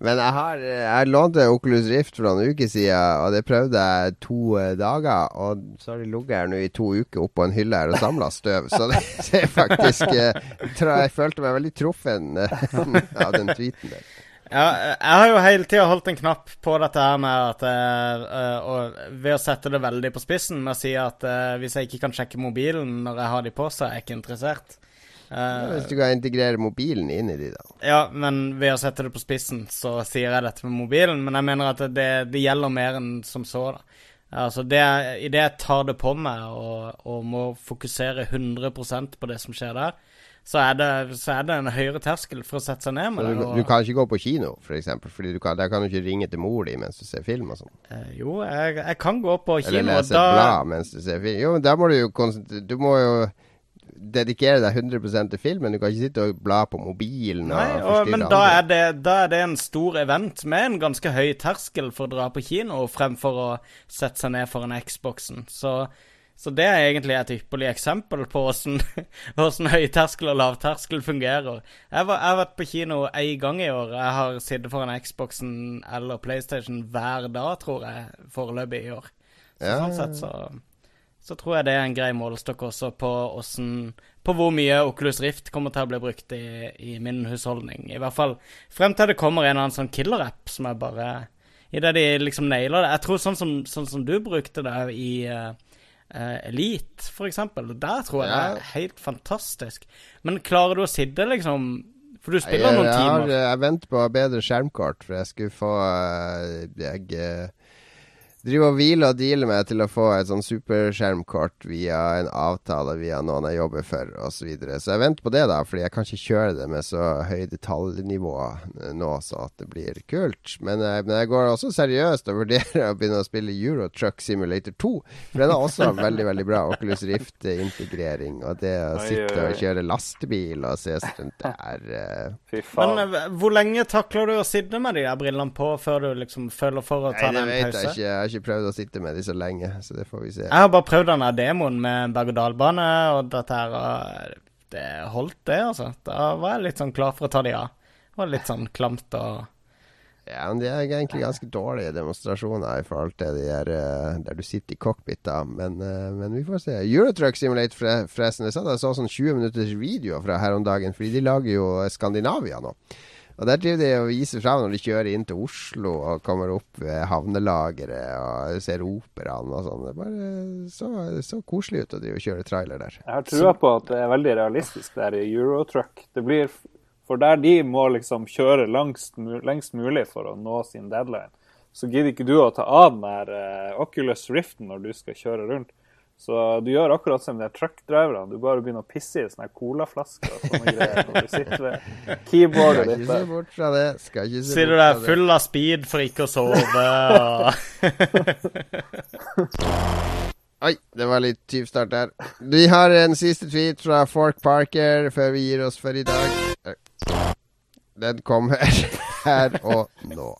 Men jeg har jeg lånte Oculus Rift for noen uker siden, og det prøvde jeg to uh, dager. Og så har de ligget her nå i to uker oppå en hylle her og samla støv. Så det, det er faktisk uh, Jeg følte meg veldig truffen uh, av den tweeten der. Ja, jeg har jo hele tida holdt en knapp på dette her med at og Ved å sette det veldig på spissen med å si at hvis jeg ikke kan sjekke mobilen når jeg har de på, så er jeg ikke interessert. Uh, hvis du kan integrere mobilen inn i de, da. Ja, men ved å sette det på spissen, så sier jeg dette med mobilen. Men jeg mener at det, det gjelder mer enn som så, da. Altså, det, Idet jeg tar det på meg og, og, må fokusere 100% på det som skjer der, så er, det, så er det en høyere terskel for å sette seg ned med det. Du, du, kan ikke gå på kino, f.eks., for fordi kan, der kan du ikke ringe til mor di mens du ser film og sånn. Eh, jo, jeg, jeg, kan gå på kino. Eller lese et blad mens du ser film. Jo, men da må du jo Du må jo dedikere deg 100% til filmen. Du kan ikke sitte og bla på mobilen. Nei, og og, men da er, det, da er det en stor event med en ganske høy terskel for å dra på kino, fremfor å sette seg ned foran Xboxen. Så, så det er egentlig et ypperlig eksempel på hvordan, hvordan høyterskel og lavterskel fungerer. Jeg, var, jeg har vært på kino én gang i år. Jeg har sittet foran Xboxen eller PlayStation hver dag, tror jeg, foreløpig i år. Så Ja, sånn sett så så tror jeg det er en grei målestokk også på, hvordan, på hvor mye Oculus Rift kommer til å bli brukt i, i min husholdning. I hvert fall frem til det kommer en eller annen sånn killer-app som er bare Idet de liksom nailer det. Jeg tror sånn som, sånn som du brukte det i uh, Elite, for eksempel. Der tror jeg det er helt fantastisk. Men klarer du å sitte, liksom For du Jeg, spiller noen jeg, har, timer. jeg venter på bedre skjermkort, for jeg skulle få eh, Jeg eh, driver og hviler og dealer med til å få et sånn superskjermkort via en avtale via noen jeg jobber for, osv. Så, videre. så jeg venter på det, da, fordi jeg kan ikke kjøre det med så høy detaljnivå eh, nå, så at det blir kult. Men, eh, men jeg går også seriøst og vurderer å begynne å spille Euro Truck Simulator 2. For den er også veldig, veldig bra. Oculus Rift-integrering. Og det å sitte og kjøre lastebil og se rundt, der er eh, Fy Men faen. Men hvor lenge takler du å sitte med de der brillene på før du liksom føler for å ta Nei, det deg en vet pause? jeg ikke. Jeg har ikke prøvd å sitte med de så lenge, så det får vi se. Jeg har bare prøvd denne demoen med berg-og-dal-bane, og dette her og Det holdt, det, altså. Da var jeg litt sånn klar for å ta de av. Det var litt sånn klamt og Ja, men De er egentlig ganske dårlige demonstrasjoner i forhold til de der, eh, der du sitter i cockpit. da men, eh, men vi får se. Eurotruck Simulator, forresten. Jeg satt og så sånn 20 minutters video fra her om dagen, fordi de lager jo Skandinavia nå. Og Der driver de og viser fram når de kjører inn til Oslo og kommer opp ved havnelageret og ser operaen og sånn. Det bare så, så koselig ut å drive og kjøre trailer der. Jeg har trua på at det er veldig realistisk der i Eurotruck. Det blir For der de må liksom kjøre langst, lengst mulig for å nå sin deadline, så gidder ikke du å ta av den der eh, Oculus Riften når du skal kjøre rundt. Så du gjør akkurat som de truckdriverne. Du bare begynner å pisse i sånne colaflasker og sånne greier når du sitter ved keyboardet Skal ditt. ikke se bort fra det. Skal ikke se Sitter bort der fra det. full av speed for ikke å sove og Oi, det var litt tyvstart der. Vi har en siste tweet fra Fork Parker før vi gir oss for i dag. Den kommer her og nå.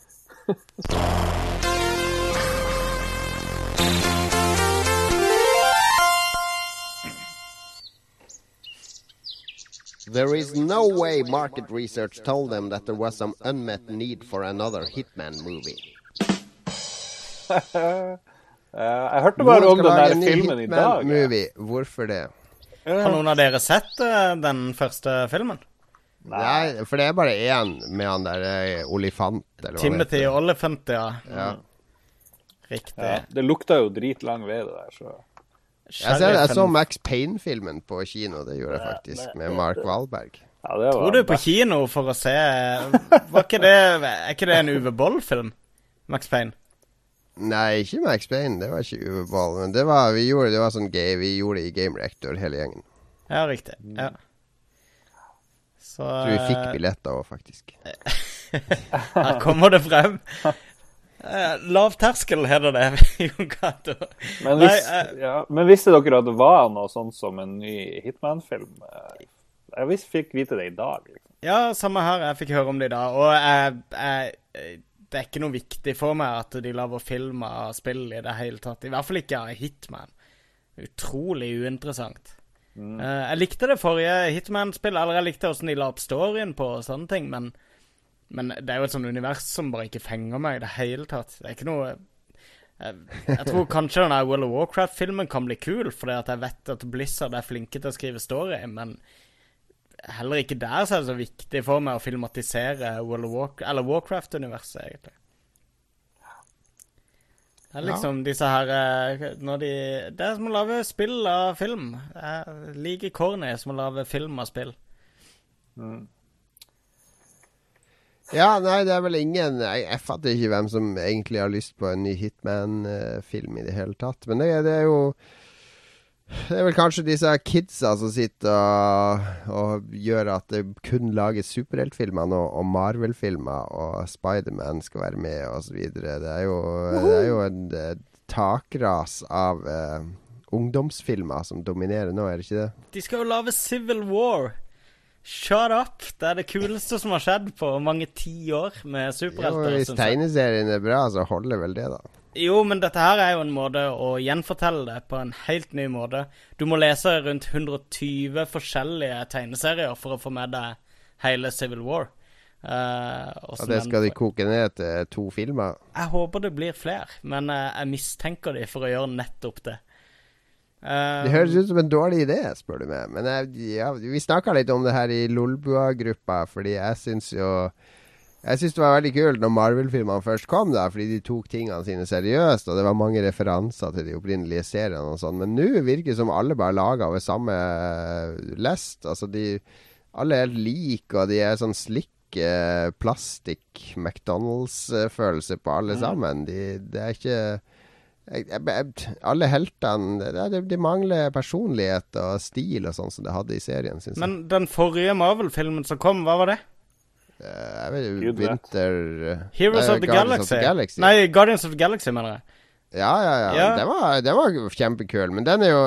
There is no way market research told them that there was some unmet need for another Hitman movie. Eh, Jeg hørte bare om den der filmen i dag. Hitman-movie. Hvorfor det? Har noen av dere sett uh, den første filmen? Nei, for det er bare én med han der uh, Olifant, eller hva Timothy det heter. Oliphant, ja. Ja. Riktig. Ja, det lukta jo dritlang vei, det der. så... Jeg, ser, jeg så Max Payne-filmen på kino, det gjorde jeg faktisk, med Mark Wahlberg. Ja, det var Tror du på kino for å se Var ikke det Er ikke det en Uwe Boll-film? Max Payne? Nei, ikke Max Payne, det var ikke Uwe Boll, men det var, vi gjorde, det var sånn gay, vi gjorde det i Game Rector, hele gjengen. Ja, riktig. Ja. Så Tror vi fikk eh, billetter òg, faktisk. Her kommer det frem. Eh, Lav terskel heter det. Men, Nei, vis, eh, ja, men visste dere at det var noe sånt som en ny Hitman-film? Eh, Jeg vis, fikk vite det i dag. liksom. Ja, samme her. Jeg fikk høre om det i dag. Og jeg, jeg, det er ikke noe viktig for meg at de lager film av spill i det hele tatt. I hvert fall ikke av Hitman. Utrolig uinteressant. Eh, jeg likte det forrige Hitman-spillet, eller jeg likte åssen de la opp storyen på og sånne ting, men, men det er jo et sånt univers som bare ikke fenger meg i det hele tatt. Det er ikke noe jeg, jeg tror kanskje den World of Warcraft-filmen kan bli kul, fordi at jeg vet at Blizzard er flinke til å skrive story, men heller ikke der så er det så viktig for meg å filmatisere World of Warcraft, eller Warcraft-universet, egentlig. Det er liksom disse her eh, når de, Det er som å lage spill av film. Jeg liker like corny som å lage film av spill. Ja, nei, det er vel ingen Jeg, jeg fatter ikke hvem som egentlig har lyst på en ny Hitman-film i det hele tatt. Men det, det er jo Det er vel kanskje disse kidsa som sitter og, og gjør at det kun lages superheltfilmer nå, og Marvel-filmer, og Spiderman skal være med, osv. Det er jo, det er jo en eh, takras av uh, ungdomsfilmer som dominerer nå, er det ikke det? De skal jo lage Civil War. Shut up! Det er det kuleste som har skjedd på mange tiår med Jo, superhelter. hvis tegneserien er bra, så holder vel det, da. Jo, men dette her er jo en måte å gjenfortelle det på en helt ny måte. Du må lese rundt 120 forskjellige tegneserier for å få med deg hele Civil War. Uh, og Og det skal de koke ned til to filmer. Jeg håper det blir flere, men eh, jeg mistenker de for å gjøre nettopp det. Eh, Det høres ut som en dårlig idé, spør du meg. Men jeg, ja, vi snakka litt om det her i Lolbua-gruppa, fordi jeg syns jo Jeg syns det var veldig kult når Marvel-filmene først kom, da, fordi de tok tingene sine seriøst, og det var mange referanser til de opprinnelige seriene og sånn. Men nå virker det som alle bare lager over samme eh, lest. Altså, de Alle er like, og de er sånn slikk eh, plastikk McDonald's-følelse på alle sammen. De, det er ikke jeg, jeg, jeg, alle heltene det, det, de mangler personlighet og stil og sånn som det hadde i serien, syns jeg. Men den forrige Marvel-filmen som kom, hva var det? Uh, jeg vet, Gud vet. Winter Heroes Nei, of the Guardians Galaxy. of the Galaxy. Nei, Guardians of the Galaxy, mener jeg. Ja, ja, ja. Ja. Den, var, den var kjempekul. Men den, er jo,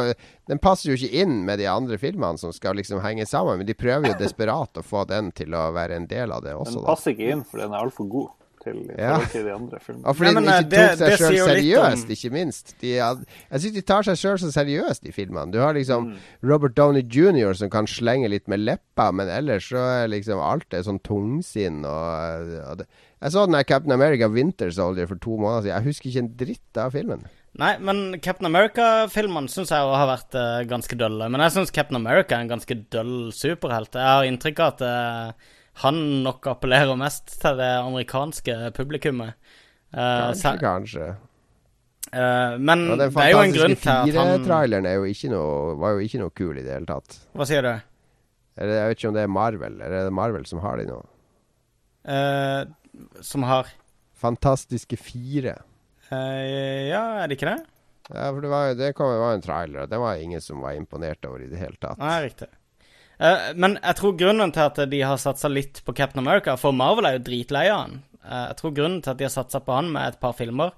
den passer jo ikke inn med de andre filmene som skal liksom henge sammen. Men de prøver jo desperat å få den til å være en del av det også, Den da. passer ikke inn, for den er altfor god til, Ja. til de andre filmene. Og fordi Nei, men, de eh, ikke det- tok seg det sjøl seriøst, om- ikke minst. De, jeg syns de tar seg sjøl så seriøst i filmene. Du har liksom Mm. Robert Downey jr. som kan slenge litt med leppa, men ellers så er liksom alt er sånn tungsinn og, og det. Jeg så den der Captain America Winter Soldier for to måneder siden. Jeg husker ikke en dritt av filmen. Nei, men Captain America-filmene syns jeg har vært uh, ganske dølle. Men jeg syns Captain America er en ganske døll superhelt. Jeg har inntrykk av at eh, han nok appellerer mest til det amerikanske publikummet. Uh, Kanskje, kanskje. Uh, men ja, det er jo en grunn til at han fire-traileren jo ikke noe, var jo ikke noe kul i det hele tatt. Hva sier du? Eller, jeg vet ikke om det er Marvel, eller er det Marvel som har de nå? Uh, som har Fantastiske fire. Ja, er det ikke det? Ja, for det var det kom, det var en trailer, og den var ingen som var imponert over i det hele tatt. Nei, riktig. Eh, men jeg tror grunnen til at de har satsa litt på Captain America For Marvel er jo dritlei av han. Uh, jeg tror grunnen til at de har satsa på han med et par filmer,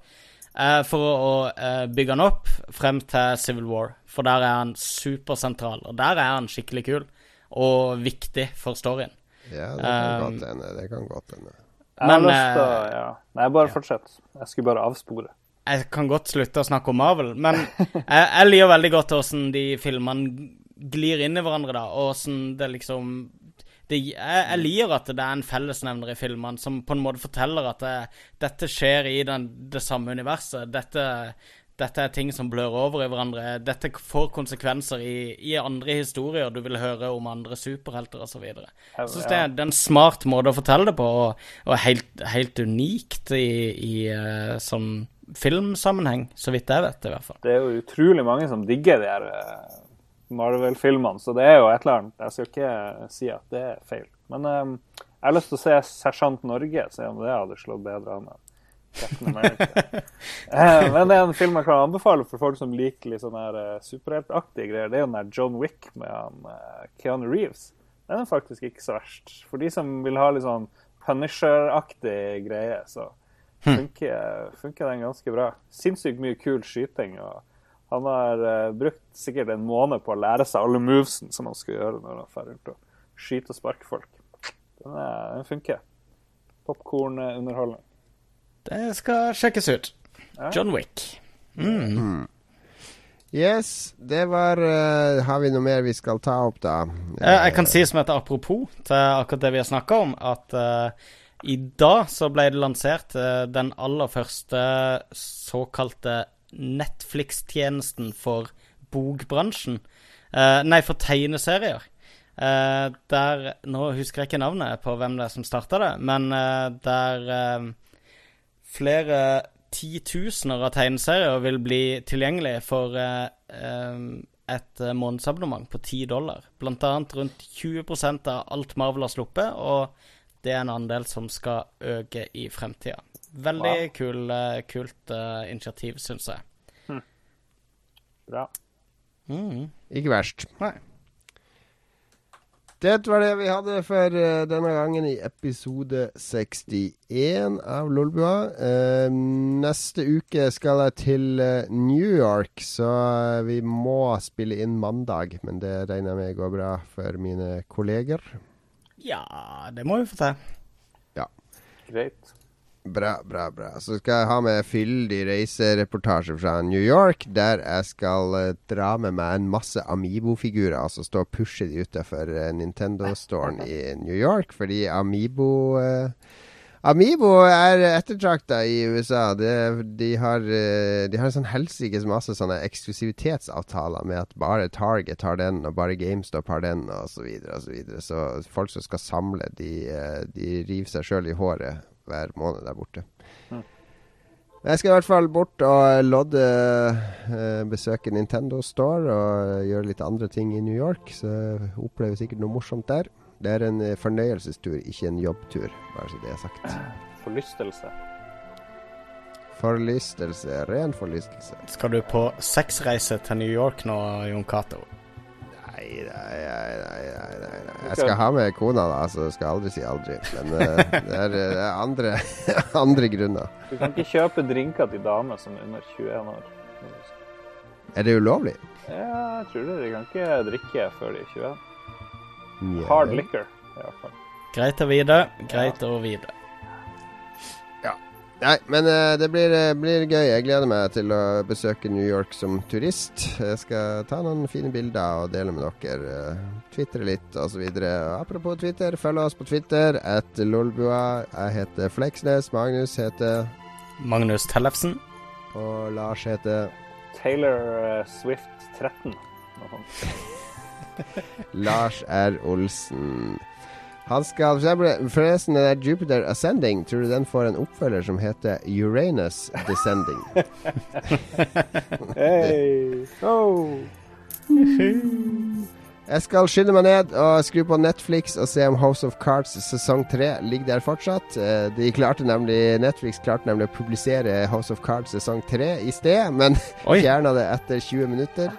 er for å eh, bygge han opp frem til Civil War. For der er han supersentral, og der er han skikkelig kul. Og viktig for storyen. Ja, det kan Um, godt hende. Det kan godt hende. Jeg har Men, lyst til å ja. Nei, bare fortsett. Jeg skulle bare avspore. Jeg kan godt slutte å snakke om Marvel, men jeg, jeg liker veldig godt åssen de filmene glir inn i hverandre, da, og åssen det liksom det, jeg, jeg liker at det er en fellesnevner i filmene som på en måte forteller at det, dette skjer i den, det samme universet. Dette, dette er ting som blør over i hverandre. Dette får konsekvenser i, i andre historier du vil høre om andre superhelter osv. Jeg syns det, er- det er en smart måte å fortelle det på, og, og helt, helt unikt i, i eh, sånn filmsammenheng, så vidt jeg vet, i hvert fall. Det er jo utrolig mange som digger de her eh, Marvel-filmene, så det er jo et eller annet. Jeg skal ikke si at det er feil. Men um, jeg har lyst til å se Sersjant Norge, se om det hadde slått bedre an. Eh, Men det er en film jeg kan anbefale for folk som liker litt sånn her, eh, superheltaktige greier. Det er jo den der John Wick med han, eh, Keanu Reeves. Den er faktisk ikke så verst. For de som vil ha litt sånn Punisher-aktig greie, så funker, funker den ganske bra. Sinnssykt mye kul skyting. og Han har uh, brukt sikkert en måned på å lære seg alle movesene som han skal gjøre når han drar rundt og skyter og sparker folk. Den, er, den funker. Popkornunderholdning. Det skal sjekkes ut. Ja. John Wick. Mm. Yes, det var uh, Har vi noe mer vi skal ta opp, da? Eh, Jeg kan si som et apropos til akkurat det vi har snakka om, at uh, i dag så ble det lansert den aller første såkalte Netflix-tjenesten for bokbransjen. Eh, nei, for tegneserier. Eh, der Nå husker jeg ikke navnet på hvem det er som starta det, men eh, der eh, flere titusener av tegneserier vil bli tilgjengelig for eh, eh, et månedsabonnement på 10 dollar. Blant annet rundt 20% av alt Marvel har sluppet, og det er en andel som skal øke i fremtida. Veldig Wow. kul, eh, kult uh, initiativ, syns jeg. Bra. Mm. Ikke verst. Nei. Det var det vi hadde for uh, denne gangen i episode 61 av Lolbua. Uh, neste uke skal jeg til uh, New York, så vi må spille inn mandag. Men det regner jeg med går bra for mine kolleger. Ja, det må vi få til. Ja. Greit. Bra, bra, bra. Så skal jeg ha med fyldig reisereportasje fra New York, der jeg skal uh, dra med meg en masse Amibo-figurer. Altså stå og pushe de utenfor uh, Nintendo-storen i New York, fordi Amibo uh, Amibo er ettertrakta i USA. De, de, har, de har en sånn helsikes masse sånne eksklusivitetsavtaler med at bare Target har den, og bare GameStop har den, osv. Så, videre, og så, videre. så folk som skal samle, de, de river seg sjøl i håret hver måned der borte. Mm. Jeg skal i hvert fall bort og lodde eh, besøke Nintendo Store og gjøre litt andre ting i New York. Så jeg opplever sikkert noe morsomt der. Det er en eh, fornøyelsestur, ikke en jobbtur, bare så det er sagt. Forlystelse. Forlystelse. Ren forlystelse. Skal du på sexreise til New York nå, Jon Cato? Nei, nei, nei, nei, nei, Jeg skal ha med kona, da, så skal aldri si aldri. Men uh, det, er, det, er, andre, andre grunner. Du kan ikke kjøpe drinker til damer som er under 21 år. Er det ulovlig? Ja, jeg tror det. De kan ikke drikke før de er 21. Hard liquor, i hvert fall. Greit å vite. Greit ja. å vite. Nei, men uh, det blir, uh, blir, gøy. Jeg gleder meg til å besøke New York som turist. Jeg skal ta noen fine bilder og dele med dere. Uh, Twitre litt osv. Apropos Twitter, følg oss på Twitter. at lolbua. Jeg heter Fleksnes. Magnus heter Magnus Tellefsen. Og Lars heter Taylor Swift 13. Lars R. Olsen. Han skal Forresten, den der Jupiter Ascending, tror du den får en oppfølger som heter Uranus Descending? hey. oh. Jeg skal skynde meg ned og skru på Netflix og se om House of Cards sesong tre ligger der fortsatt. Eh, de klarte nemlig, Netflix klarte nemlig å publisere House of Cards sesong tre i sted, men fjerna det etter 20 minutter.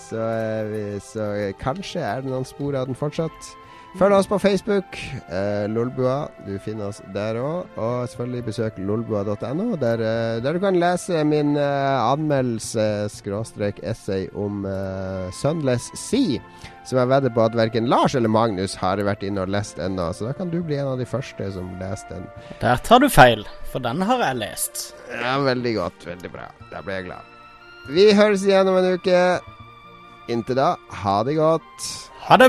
Så, eh, så kanskje er det noen spor av den fortsatt. Følg oss på Facebook, eh, Lolbua. Du finner oss der òg. Og selvfølgelig besøk lolbua.no, der, eh, der, du kan lese min eh, anmeldelse-essay om eh, Sunless Sea, som jeg vedder på at verken Lars eller Magnus har vært inne og lest ennå. Så da kan du bli en av de første som leser den. Der tar du feil, for den har jeg lest. Ja, veldig godt. Veldig bra. Da blir jeg glad. Vi høres igjen om en uke. Inntil da, ha det godt. Ha det.